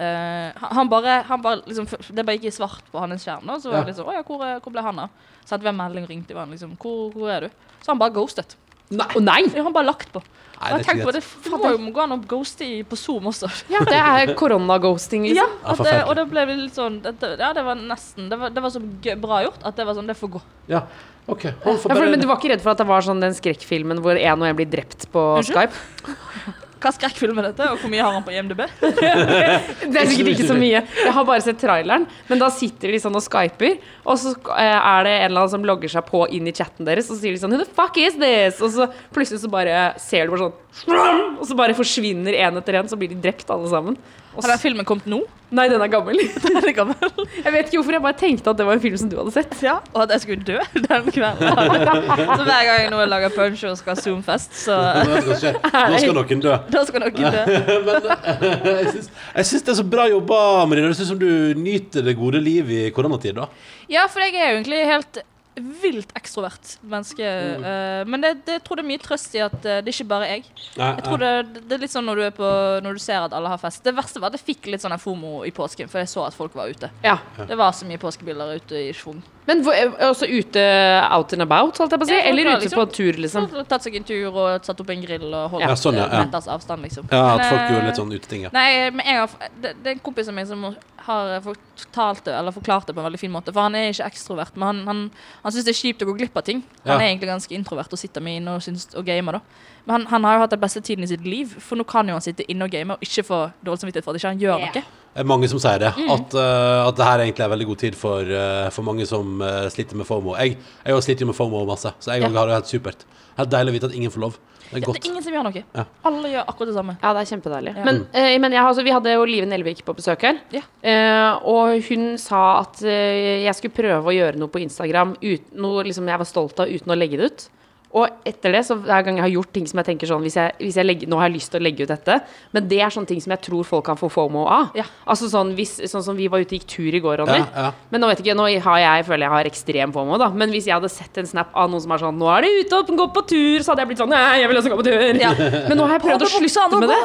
uh, han- bare, han bare liksom, Det bare gikk i svart på hans skjerm. Da, så var Ja. det liksom Å ja, hvor, hvor ble han av? Så hadde vi en melding og ringte han liksom Hvor, hvor er du? Så han bare ghostet. Nei, Og nei! Han bare lagt på. Nei, Og det jeg tenkte på det, det må jo gå an å ghoste på Zoom også. Ja, [laughs] det er koronaghosting, Ja, liksom. Ja, at det, og da ble det litt sånn det, Ja, det var nesten Det var, det var så gøy, bra gjort at det var sånn Det får gå. Ja, ok. Han Ja, for, men du var ikke redd for at det var sånn den skrekkfilmen hvor en og en blir drept på Unnskyld? Skype? [laughs] Hva skrekkfilm er dette, og hvor mye har han på IMDb? [laughs] Det er sikkert ikke så mye. Jeg har bare sett traileren. Men da sitter de sånn og skyper, og så eh, er det en eller annen som logger seg på inn i chatten deres, og så sier de sånn Who the fuck is this? Og så plutselig så bare ser du bare sånn Og så bare forsvinner en etter en, så blir de drept alle sammen. Har den filmen kommet nå? nei, den er gammel. [laughs] Den er gammel. Jeg vet ikke hvorfor, jeg bare tenkte at det var en film som du hadde sett. Ja, og at jeg skulle dø [laughs] den kvelden. Så hver gang jeg nå lager punch og skal ha Zoom-fest, så Nå skal, noen dø. da skal noen dø. [laughs] Men eh, jeg syns, det er så bra jobba, Marina. Det synes som du nyter det gode liv i koronatid. da Ja, for jeg er jo egentlig helt vilt ekstrovert menneske. eh, men det, det, jeg tror det er mye trøst i at uh, det er ikke bare jeg. Jeg tror det, det er litt sånn når du, er på, når du ser at alle har fest. Det verste var at jeg fikk litt sånn fomo i påsken, for jeg så at folk var ute. Ja. Det var så mye påskebiler ute i schwung. Men hvor- også ute out and about, holdt jeg på å si? Ja, Eller ute liksom- på tur, liksom? Tatt seg en tur og satt opp en grill og holdt Ja, sånn, ja, ja. meters avstand, liksom. Ja, At Men, folk eh, gjorde litt sånn uteting. Ja. Nei, men jeg har, det, det er en kompis av meg som har fortalt det, eller forklart det på en veldig fin måte. For han er ikke ekstrovert, men han, han, han syns det er kjipt å gå glipp av ting. Han Ja. er egentlig ganske introvert og sitter med inne og, syns, og gamer, da. Men han, han har jo hatt den beste tiden i sitt liv, for nå kan jo han sitte inne og game og ikke få dårlig samvittighet for at ikke han gjør noe. Det er mange som sier det. Mm. At, uh, at det her egentlig er veldig god tid for, uh, for mange som uh, sliter med FOMO. Jeg, jeg sliter jo med FOMO masse, så jeg yeah. har det helt supert. Helt deilig å vite at ingen får lov. Det er det er ingen som gjør noe. Ja. Alle gjør akkurat det samme. Ja, det er kjempedeilig. Ja. Men, eh, men jeg, altså, vi hadde jo Live Nelvik på besøk her. Ja. Eh, og hun sa at eh, jeg skulle prøve å gjøre noe på Instagram uten, noe liksom jeg var stolt av uten å legge det ut. Og etter det, så hver gang jeg har gjort ting som jeg tenker sånn hvis jeg, hvis jeg legger, Nå har jeg lyst til å legge ut dette, men det er sånne ting som jeg tror folk kan få fomo av. Ja. Altså sånn, hvis, sånn som vi var ute og gikk tur i går, Ronny. Ja, ja. Men nå vet ikke, nå har jeg, føler jeg har ekstrem fomo, da. Men hvis jeg hadde sett en snap av noen som er sånn Nå er de ute og gå på tur, så hadde jeg blitt sånn Nei, jeg vil også gå på tur. Ja. Men nå har jeg prøvd å slutte med det.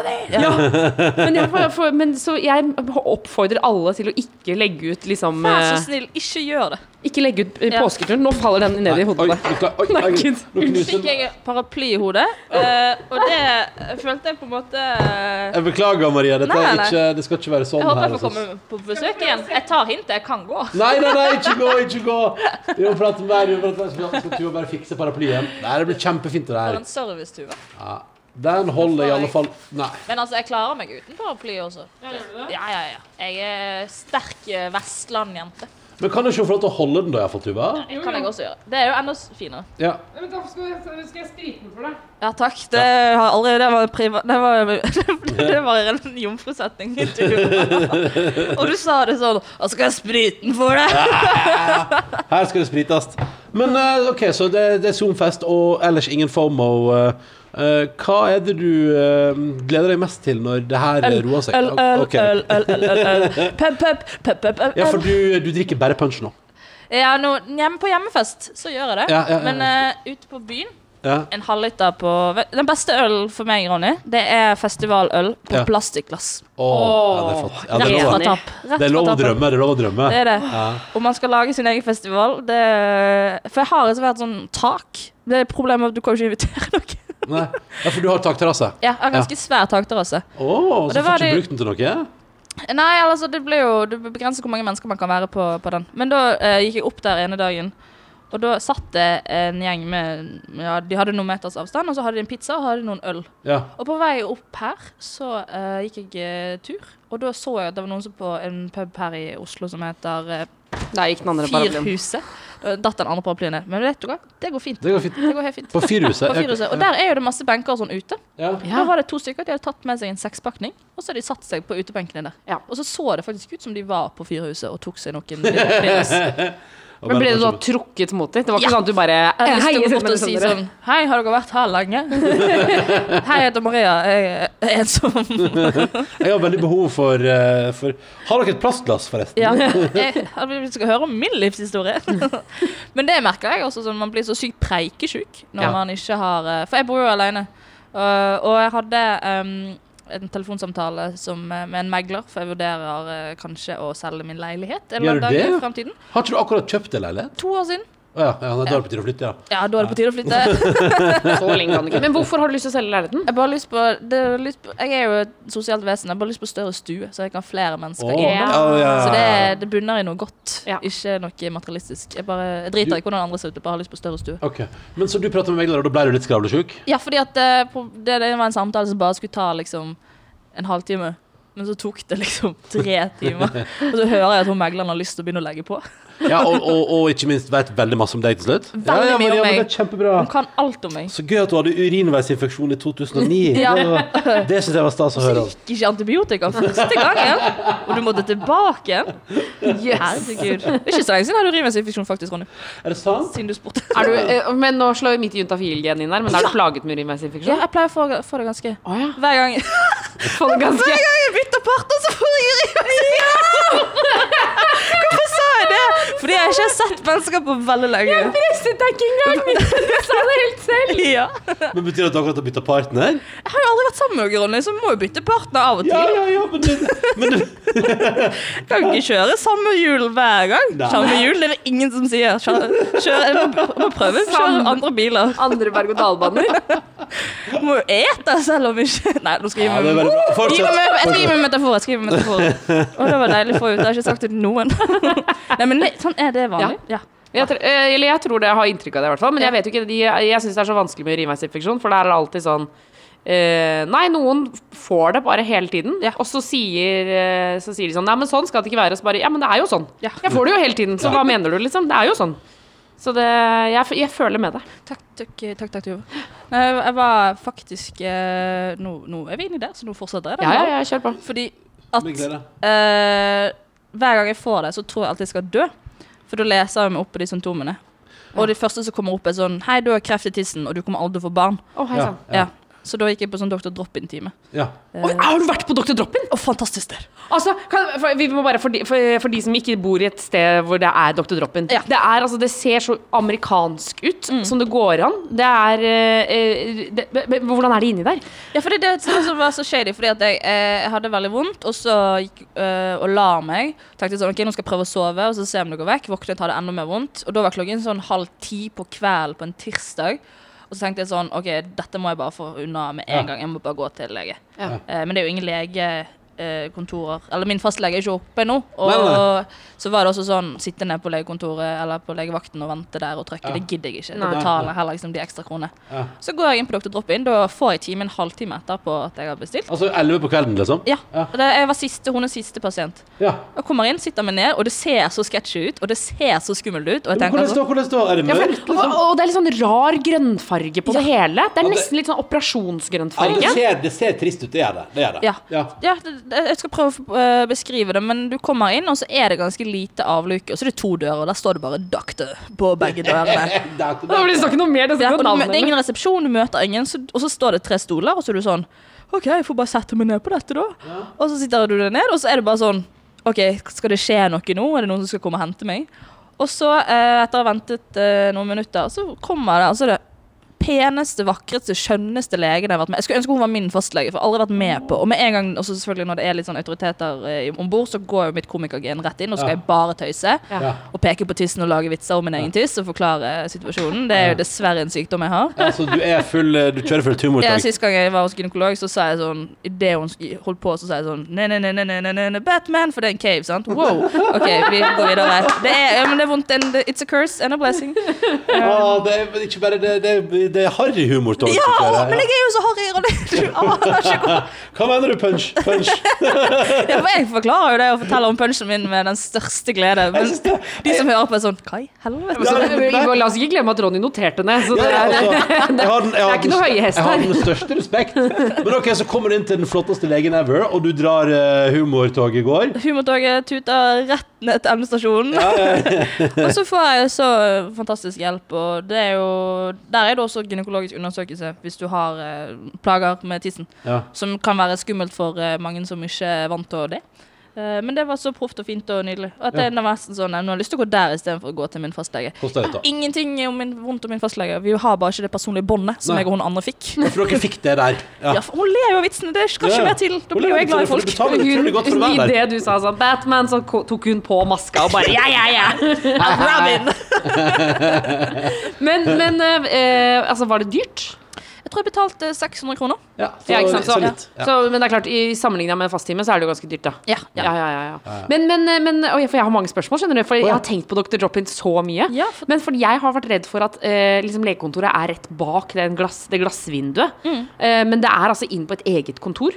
Men, jeg, for, får- men så jeg oppfordrer alle til å ikke legge ut liksom Vær så eh, snill, ikke gjør det. Ikke legge ut eh, påsketuren. Nå faller den ned i hodet Oi, på deg. Nå fikk jeg paraply i hodet, eh, og det følte jeg på en måte eh, Jeg beklager, Maria. Dette Nei, er nei. ikke, det skal ikke være sånn Jeg håper jeg får komme på besøk igjen. Jeg tar hintet, jeg kan gå. Nei, nei, nei, ikke gå, ikke gå! Vi må prate mer. Vi må prate mer. Skal Tuva bare fikse paraplyen? Nei, det blir kjempefint, det For en en servicetur. Ja. Den holder i alle fall Nei. Men altså, jeg klarer meg uten paraply også. Ja, ja, ja. Jeg er sterk eh, Vestland-jente. Men kan du ikke få lov til å holde den, da, iallfall, Tuva? Det kan jeg også gjøre. Det er jo enda finere. Ja. Men da skal jeg, skal jeg sprite den for deg? Ja, takk. Det har aldri Det var priva... Det var, [laughs] det var en jomfrusetning. [laughs] Og du sa det sånn Og skal jeg sprite den for deg? [laughs] Her skal det sprites. Men eh, OK, så det, det er Zoom-fest og ellers ingen FOMO. eh, eh, hva er det du uh, gleder deg mest til når det her roer seg? Øl, øl, øl, øl, øl, øl, øl. Pep, pep, pep, pep, øl. Ja, for du, du drikker bare punch nå? Ja, nå, hjemme på hjemmefest så gjør jeg det. Ja, ja, ja, Men uh, ute på byen Ja. En halvliter på Den beste ølen for meg, Ronny, det er festivaløl på Ja. plastikkglass. Åh, ja, det er flott. Ja, det, er lov, er å drømme. Det er lov å drømme. Det er det. Ja. Om man skal lage sin egen festival det, For jeg har et svært sånn tak. Det er problemet at du kan ikke invitere [laughs] noen. Nei. ja, for du har takterrasse? Ja, jeg har ganske svær takterrasse. Å, så får du ikke brukt den til noe? Nei, altså det ble jo Det begrenser hvor mange mennesker man kan være på, på den. Men da eh, gikk jeg opp der ene dagen, og da satt det en gjeng med Ja, de hadde noen meters avstand, og så hadde de en pizza og hadde noen øl. Ja. Og på vei opp her så eh, gikk jeg eh, tur, og da så jeg at det var noen som på en pub her i Oslo som heter uh, Der gikk den andre paraplyen. Fyrhuset. Datt den andre paraplyen ned. Men vet du hva? Det går fint. Det går fint. Det går helt fint. På Fyrhuset? På Fyrhuset. Og der er jo det masse benker og sånn ute. Ja. Da var det to stykker. De hadde tatt med seg en sekspakning, og så hadde de satt seg på utebenkene der. Ja. Og så så det faktisk ut som de var på Fyrhuset og tok seg noen [laughs] Men ble du da trukket mot dem? Det var ikke Ja. sånn at du bare Jeg å jeg gå bort og sånn Hei, har dere vært her lenge? [laughs] Hei, jeg heter Maria. Jeg er ensom. [laughs] Jeg har veldig behov for, eh, for Har dere et plastglass, forresten? Ja, [laughs] jeg, vi skal høre om min livshistorie. Men det merker jeg også, sånn man blir så sykt preikesjuk når Ja. man ikke har eh, For jeg bor jo alene. Og, og jeg hadde um, en telefonsamtale som, eh, med en megler, for jeg vurderer eh, kanskje å selge min leilighet en eller annen dag i fremtiden. Har ikke du akkurat kjøpt en leilighet? To år siden. Å ja, ja, da er det på tide å flytte, ja. Ja, da er det på tide å flytte. [laughs] Så lenge kan ikke. Men hvorfor har du lyst til å selge leiligheten? Jeg, bare har lyst på, det er lyst på, jeg er jo et sosialt vesen. Jeg har bare lyst på større stue, så jeg kan ha flere mennesker oh, i. ja, ja, ja, Så det, det bunner i noe godt, Ja. ikke noe materialistisk. Jeg, bare, jeg driter i hvordan andre ser ut, jeg bare har lyst på større stue. Okay. Men så du pratet med megler, og da ble du litt skravlesjuk? Ja, fordi at det, det, det var en samtale som bare skulle ta liksom en halvtime. Men så tok det liksom tre timer. [laughs] Og så hører jeg at hun megleren har lyst til å begynne å legge på. [laughs] Ja, og, og, og ikke minst vet veldig masse om deg til slutt? Veldig ja, ja, mye om meg. Kjempebra. Hun kan alt om meg. Så gøy at du hadde urinveisinfeksjon i 2009. [laughs] Ja. Det, var- det syns jeg var stas å Så høre. gikk ikke antibiotika første gangen, og du måtte tilbake igjen. Herregud. Det er ikke så lenge siden jeg hadde urinveisinfeksjon, faktisk, Ronny. Er det sant? Siden du spurte. Er du, eh, men nå slår jo mitt juntafil-gen inn der, men er du plaget med Ja, urinveisinfeksjon? jeg pleier å få, få det ganske Oh, ja. Hver gang, [laughs] hver gang jeg bytter partner, så får jeg urinveisinfeksjon! Hvorfor sa jeg det? Fordi jeg ikke har sett mennesker på veldig lenge. Jeg presset deg ikke engang! Du sa det helt selv. [laughs] Ja. Men Betyr det at du akkurat har bytta partner? Jeg har jo aldri vært sammen med noen, Ronny, så vi må jo bytte partner av og til. ja, ja, men, du, men du, [laughs] Kan ikke kjøre samme hjul hver gang. Nei. Samme hjul, det er det ingen som sier. Kjør, kjør, jeg må, må prøve å kjøre andre biler. Andre berg-og-dal-baner. [laughs] Må jo ete selv om ikke Nei, nå skal jeg ja, gi meg. Jeg skal Fortsett. meg jeg skriver med metafor. Å, det var deilig å få ut. Jeg har ikke sagt til noen. Nei, men det, sånn er det vanlig. Ja. Jeg, tr eh, eller jeg tror det, jeg har inntrykk av det, i hvert fall. Men jeg vet jo ikke, jeg, jeg syns det er så vanskelig med urinveisinfeksjon, for der er det alltid sånn Uh, nei, noen får det bare hele tiden, Ja. og så sier, eh, så sier de sånn Nei, men sånn skal det ikke være. Og så bare Ja, men det er jo sånn. Ja. Jeg får det jo hele tiden, så hva mener du, liksom? Det er jo sånn. Så det Jeg, jeg føler med deg. Takk, takk, takk, takk Tuva. Jeg var faktisk uh, Nå, nå er vi inne der, så nå fortsetter jeg. Ja, ja, ja, kjør på. Fordi at eh, hver gang jeg får det, så tror jeg alltid jeg skal dø. For da leser jeg meg opp på de symptomene. Og det første som kommer opp, er sånn Hei, du har kreft i tissen, og du kommer aldri til å få barn. Å, hei Ja, sann. Ja. Så da gikk jeg på sånn Dr. Drop-in-time. ja. Uh, Har du vært på Dr. Drop-in? Oh, fantastisk sted! Altså, kan, for, vi må bare, for, de, for, for de som ikke bor i et sted hvor det er Dr. Drop-in Ja. det, er, altså, det ser så amerikansk ut som det går an. Det er eh, eh, det, men- men Hvordan er det inni der? Ja, for det som var så shady, fordi at jeg, eh, jeg hadde veldig vondt, og så gikk eh, og la meg. Tenkte sånn, ok, nå skal jeg prøve å sove, og så se om det går vekk. Våknet, hadde enda mer vondt. Og da var klokken sånn halv ti på kvelden på en tirsdag. Og så tenkte jeg sånn OK, dette må jeg bare få unna med en Ja. gang. Jeg må bare gå til lege. Ja. Eh, men det er jo ingen legekontorer Eller min fastlege er ikke oppe nå. Og Nei, nei, så var det også sånn sitte ned på legekontoret eller på legevakten og vente der og trykke. Ja. Det gidder jeg ikke. Nei. Da betaler jeg heller liksom de ekstra kronene. Ja. Så går jeg inn på Dr. Drop-In. Da får jeg time en halvtime etterpå at jeg har bestilt. Altså 11 på kvelden, liksom? Ja. Ja. Det, jeg var siste, hun er siste pasient. Ja. Jeg kommer inn, sitter meg ned, og det ser så sketchy ut, og det ser så skummelt ut. Og jeg Men tenker Hvordan står hvordan står Er det mørkt? Liksom? og, og det er litt sånn rar grønnfarge på det hele. Det er nesten litt sånn Ja, det, ser, det ser trist ut, det gjør det. det, gjør det. Ja. Ja. Det, jeg skal prøve å eh, beskrive det, men du kommer inn, og så er det ganske lite avluke. Og så er det to dører, og der står det bare 'Doctor' på begge [laughs] dørene. Det er- Da blir det ikke noe mer. Det Ja, det er ingen resepsjon, du møter ingen, så, og så står det tre stoler, og så er du sånn OK, jeg får bare sette meg ned på dette, da. Og så sitter du deg ned, og så er det bare sånn OK, skal det skje noe nå? Er det noen som skal komme og hente meg? Og så, eh, etter å ha ventet eh, noen minutter, så kommer det altså det peneste, vakreste, skjønneste legen jeg har vært med Jeg skulle ønske hun var min fastlege, for jeg har aldri vært med på Og med en gang, også selvfølgelig når det er litt sånn autoriteter eh, om bord, så går jo mitt komikergen rett inn, og skal jeg bare tøyse. Ja. Og peke på tissen og lage vitser om min egen tiss og forklare eh, situasjonen. Det er jo dessverre en sykdom jeg har. Ja, så du, er full, eh, du kjører full tumor? Ja, Sist gang jeg var hos gynekolog, så sa jeg sånn Idet hun holdt på, så sa jeg sånn Nei, nei, nei, nei, nei, nei, nei, Batman, for det er en cave, sant? Wow. OK, vi går videre. Det er, ja, men det er vondt. It's a curse and a blessing. Um, oh, det er ikke bare det, det er det er harry humor. Tog, Ja, å, men jeg er jo så harry, Ronny! [laughs] Du aner ikke hvor Hva mener du, punch? punch? [laughs] ja, for Jeg forklarer jo det og forteller om punchen min med den største glede. Men det- de som hører på, er sånn Hva i helvete? Ja, men- la oss ikke glemme at Ronny noterte ned. Så det Ja, altså, [laughs] jeg har den- jeg har det er ikke noe høye hest Jeg har den største respekt. Men ok, så kommer du inn til den flotteste legen ever, og du drar uh, humortoget i går. Humortoget tuter rett ned til endestasjonen. og så får jeg så fantastisk hjelp, og det er jo Der er det også gynekologisk undersøkelse hvis du har eh, plager med tissen, Ja. som kan være skummelt for eh, mange som ikke er vant til det. Eh, men det var så proft og fint og nydelig. At ja. jeg nesten sånn Jeg nå har lyst til å gå der istedenfor å gå til min fastlege. Det. Ingenting om min, vondt om min fastlege. Vi har bare ikke det personlige båndet som Nei. jeg og hun andre fikk. For dere fikk det der. Ja. Ja, for hun ler jo av vitsene. Det skal Ja. ikke mer til. Da blir jo jeg glad i folk. For å være du sa sånn Batman, så tok hun på maska og bare Ja, ja, ja. [laughs] Robin! [laughs] Men, men eh, altså, var det dyrt? Jeg tror jeg betalte 600 kroner. Ja, så, Ja, ikke sant? så Så, litt. Ja. så, men det er klart, i sammenligna med en fasttime, så er det jo ganske dyrt, da. Ja, Ja, ja, ja, ja. Men, men, men oi, For jeg har mange spørsmål, skjønner du. For jeg har tenkt på Dr. Drop-In så mye. Ja, for- Men fordi jeg har vært redd for at eh, liksom legekontoret er rett bak den glass, det glassvinduet. Eh, men det er altså inn på et eget kontor.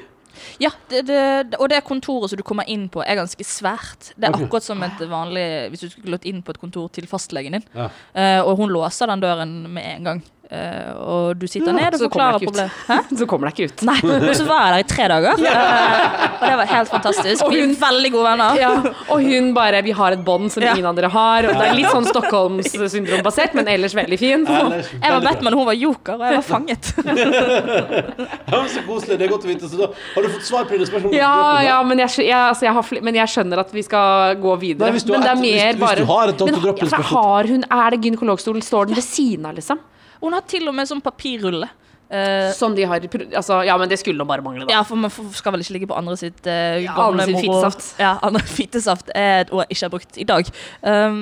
Ja, det, det, og det kontoret som du kommer inn på, er ganske svært. Det er akkurat som et vanlig Hvis du skulle gått inn på et kontor til fastlegen din. Ja. uh, og hun låser den døren med en gang. Eh, og du sitter ned og så kommer forklarer problemet. [laughs] Så kommer deg ikke ut. Nei, og så var jeg der i tre dager. uh, og det var helt fantastisk. Og Vi er hun- veldig gode venner. Ja, og hun bare Vi har et bånd som Ja. ingen andre har. Og det er litt sånn Stockholms-syndrom-basert, men ellers veldig fin. Ellers Jeg var. Batman, hun var joker, og jeg var fanget. [laughs] Ja, så koselig. Det er godt å vite. Så da har du fått svar på dine spørsmål. Ja, ja, men jeg, jeg, altså, jeg har, fl- men jeg skjønner at vi skal gå videre. Nei, men det er et- hvis- mer hvis bare du har et Dr. men, ja, har hun, Er det gynekologstolen? Står den ved siden av, liksom? Hun har til og med sånn papirrulle. Eh, Som de har Altså, ja, men det skulle nå bare mangle, da. Ja, for man skal vel ikke ligge på andre sitt uh, Ja, gamle andre sin fittesaft. Ja, andre [laughs] fittesaft er et ord jeg ikke har brukt i dag. Um,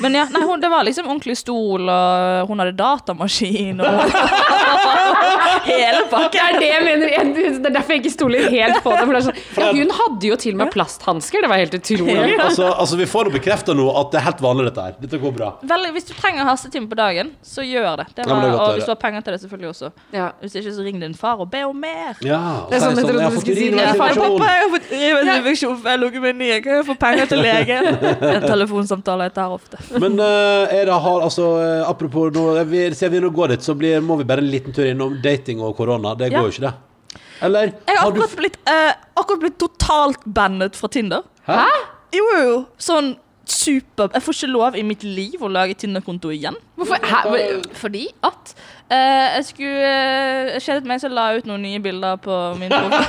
men ja, nei, hun, det var liksom ordentlig stol, og hun hadde datamaskin og [laughs] Hele Det er det jeg mener. Jeg, det er derfor jeg ikke stoler helt på det. For det er sånn, ja, hun hadde jo til og med plasthansker. Det var helt utrolig. Altså, altså, vi får jo bekrefta nå at det er helt vanlig, dette her. Dette går bra. Vel, hvis du trenger hastetime på dagen, så gjør det. det, Ja, det godt og hvis du har penger til det, selvfølgelig også. Ja. Hvis ikke, så ring din far og be om mer. Ja, og Det er sånn, sånn jeg har fått skulle si. urinvei Ja, far, infeksjon. Jeg har fått urinveisinfeksjon, for jeg lukker meg ned, Kan jeg få penger til lege? [laughs] En telefonsamtale jeg tar ofte. Men uh, er det, har, altså, eh, apropos nå, vi, ser vi nå går dit, så blir, må vi bare en liten tur innom dating og korona. Det går jo ikke, det. Eller? Jeg har Har du akkurat blitt, uh, akkurat blitt totalt bannet fra Tinder. Hæ? Jo, jo, jo. Sånn super Jeg får ikke lov i mitt liv å lage Tinder-konto igjen. Hvorfor? Hæ? Fordi at eh, jeg skulle uh, kjedet meg, så la jeg ut noen nye bilder på min profil.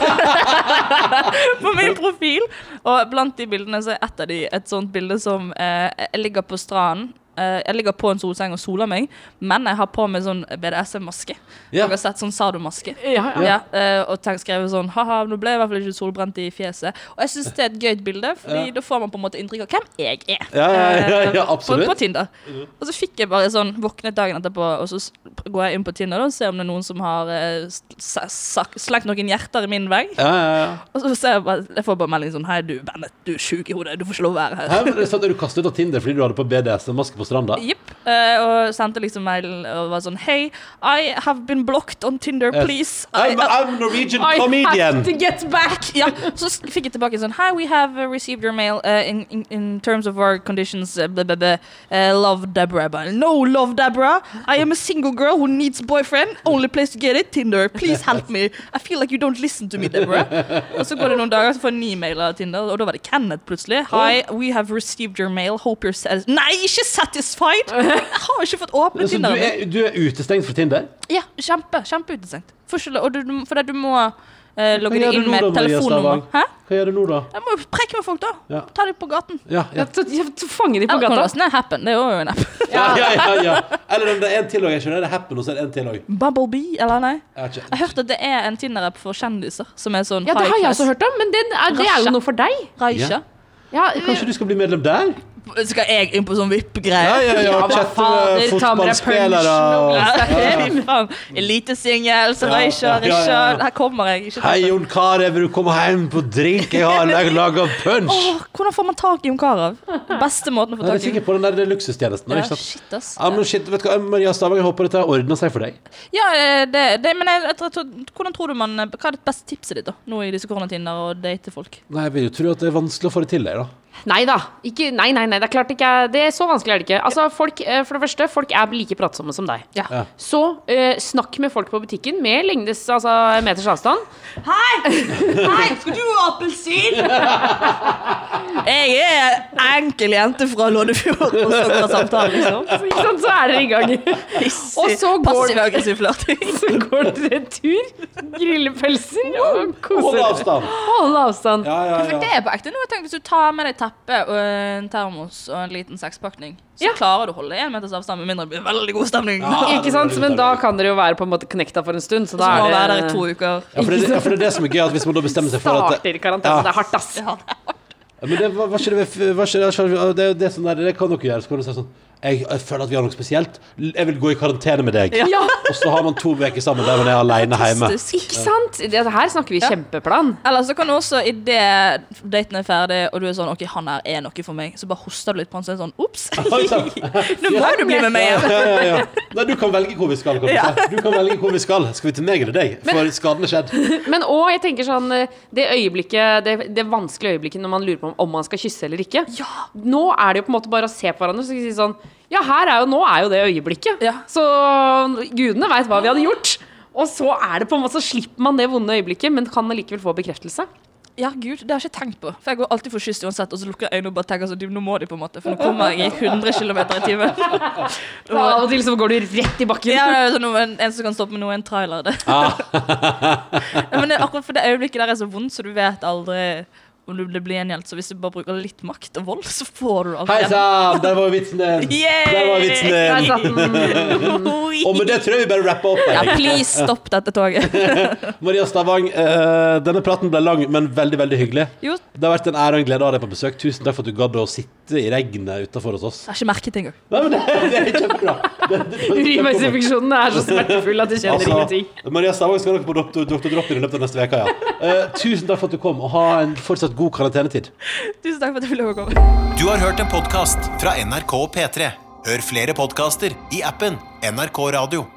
[laughs] på min profil. Og blant de bildene så er et av de et sånt bilde som eh, Jeg ligger på stranden eh, Jeg ligger på en solseng og soler meg, men jeg har på meg sånn BDSM-maske. Yeah. Dere har sett sånn sadomaske? Ja, ja. Ja, eh, og tenk, skrevet sånn Haha, nå ble jeg i hvert fall ikke solbrent i fjeset. Og jeg syns det er et gøyt bilde, Fordi da får man på en måte inntrykk av hvem jeg er. Ja, ja, ja, ja, Eh, På, på Tinder. Og så fikk jeg bare sånn våknet dagen etterpå, og så går jeg inn på Tinder da, og ser om det er noen som har eh, slengt noen hjerter i min vei. Ja, ja, ja. Og så ser jeg bare Jeg får bare melding sånn Hei, du, Bennett, du er sjuk i hodet. Du får ikke lov å være her. Hæ, men det er sant, er du kastet ut av Tinder fordi du hadde på BDS-maske på stranda? Jipp. Eh, og sendte liksom mail og var sånn Hei, I have been blocked on Tinder, please. I, I'm, I'm Norwegian I comedian! have to get back! ja, så fikk jeg tilbake sånn Hi, we have uh, received your mail uh, in, in, in terms of our conditions. Uh, blah, blah, blah. Uh, love Deborah. Bare, no, love Deborah. I am a single girl who needs boyfriend. Only place to get it, Tinder. Please help me. I feel like you don't listen to me, Deborah. og så går det noen dager, så får jeg en ny mail av Tinder, og da var det Kenneth plutselig. Hi, we have received your mail. Hope you're satis Nei, ikke satisfied! Jeg har ikke fått åpnet Så du Tinder. er, du er utestengt fra Tinder? Ja, kjempe, kjempeutestengt. For Og du, du- fordi du må eh, logge deg inn med telefonnummer. Hæ? Hva gjør du nå, da? Jeg må jo preke med folk, da. Ja. Ta dem på gaten. Ja, ja. ja Fange dem på Eller gata. laste ned Happen. Det er jo en app. Ja, ja, ja, ja. [laughs] Eller om det er en til òg. Jeg skjønner det er Happen, og så er det en til òg. Bumblebee, eller nei? Jeg har hørte at det er en Tinder-app for kjendiser som er sånn Ja, det har jeg også hørt om, men det er, det er jo noe for deg. Raisha. Ja, Kanskje du skal bli medlem der? Skal jeg inn på sånn VIP-greie? Ja, ja, ja. Chatte fotballspillere og [laughs] faen. Elitesingel, ja, ja. Her kommer jeg. Hei, Jon Carew, vil du komme hjem på drink? Jeg har laga punch. oh, hvordan får man tak i Jon Carew? Beste måten å få tak i Jeg er sikker på den der luksustjenesten. Ja, shit, ass. Ja, men shit, vet du hva, Maria Stavang, jeg håper dette har ordna seg for deg. Ja, eh, det, det men jeg, jeg, tror- hvordan tror du man Hva er det beste tipset ditt da nå i disse koronatider og date folk? Nei, Jeg vil jo tro at det er vanskelig å få det til deg, da. Nei da. Ikke, nei, nei, nei, det er klart ikke er- Det er så vanskelig er det ikke. Altså, folk, eh, for det første, folk er like pratsomme som deg. Ja. Ja. Så eh, snakk med folk på butikken med lengdes, altså meters avstand. Hei, Hei, skal du ha appelsin? jeg er enkel jente fra Loddefjord. Og så går samtalen, liksom. Så, [laughs] ikke sant, så er dere i gang. Og så går, Passiv-aggressiv flørting. [laughs] så går dere tur, griller pølser og koser Hold dere. avstand. Hold avstand. Ja, ja, For ja. det er på ekte noe. Tenk hvis du tar med deg teppe og en termos og en liten sekspakning, så Ja. klarer du å holde én meters avstand, med mindre det blir veldig god stemning. Ja. Ikke sant? Men da kan dere jo være på en måte connecta for en stund. Så Så da er være der det i to uker. Ja, for det, ja, for det er det som er gøy, at hvis man da bestemmer seg for at det, Starter karantene. Ja. Det er hardt, ass. Ja. ja, Men det var, var ikke det, var ikke det, det, det, er sånn det kan dere gjøre. Så kan du si sånn jeg, jeg føler at vi har noe spesielt. Jeg vil gå i karantene med deg. Ja. [laughs] Og så har man to uker sammen der man er alene hjemme. Ikke sant? Det, her snakker vi Ja. kjempeplan. Eller så kan du også, idet daten er ferdig, og du er sånn OK, han her er noe for meg, så bare hoster du litt på han, så er sånn Ops! [laughs] [laughs] Nå må du bli med meg igjen. ja, ja, ja. Nei, du kan velge hvor vi skal. Kan du, Ja. du kan velge hvor vi skal. Skal vi til meg eller deg? For skaden er skjedd. Men òg, jeg tenker sånn Det øyeblikket Det, det vanskelige øyeblikket når man lurer på om, man skal kysse eller ikke. Nå er det jo på en måte bare å se på hverandre og si sånn Ja, her er jo Nå er jo det øyeblikket. Ja. Så gudene veit hva vi hadde gjort. Og så er det på en måte Så slipper man det vonde øyeblikket, men kan allikevel få bekreftelse. Ja, gud, det har jeg ikke tenkt på. For jeg går alltid for kyss uansett, og så lukker jeg øynene og bare tenker sånn, nå må de på en måte, for nå kommer jeg i 100 km i timen. [laughs] Og av og til så går du rett i bakken. Ja, det er sånn, en, en som kan stoppe med noe, en trailer. Det. Ja, [laughs] men det, akkurat for det øyeblikket der er så vondt, så du vet aldri om du blir gjengjeldt. Så hvis du bare bruker litt makt og vold, så får du det Hei sann, der var vitsen din. [laughs] Yay! Der var vitsen din. [laughs] Og med det tror jeg vi bare rapper opp. Ja, please, stopp dette toget. [laughs] Maria Stavang, uh, denne praten ble lang, men veldig veldig hyggelig. Jo, Det har vært en ære og en glede å ha deg på besøk. Tusen takk for at du gadd å sitte i regnet utafor hos oss. jeg har ikke merket det engang. Nei, men det, det er kjempebra. Det- er så smertefull at du kjenner Altså, ingenting. Maria Stavang skal nok på Dr. Dr. Drop-in i løpet av neste uke, ja. Uh, tusen takk for at du kom, og ha en fortsatt god karantenetid. Tusen takk for at jeg fikk lov å komme. Du har hørt en podkast fra NRK og P3. Hør flere podkaster i appen NRK Radio.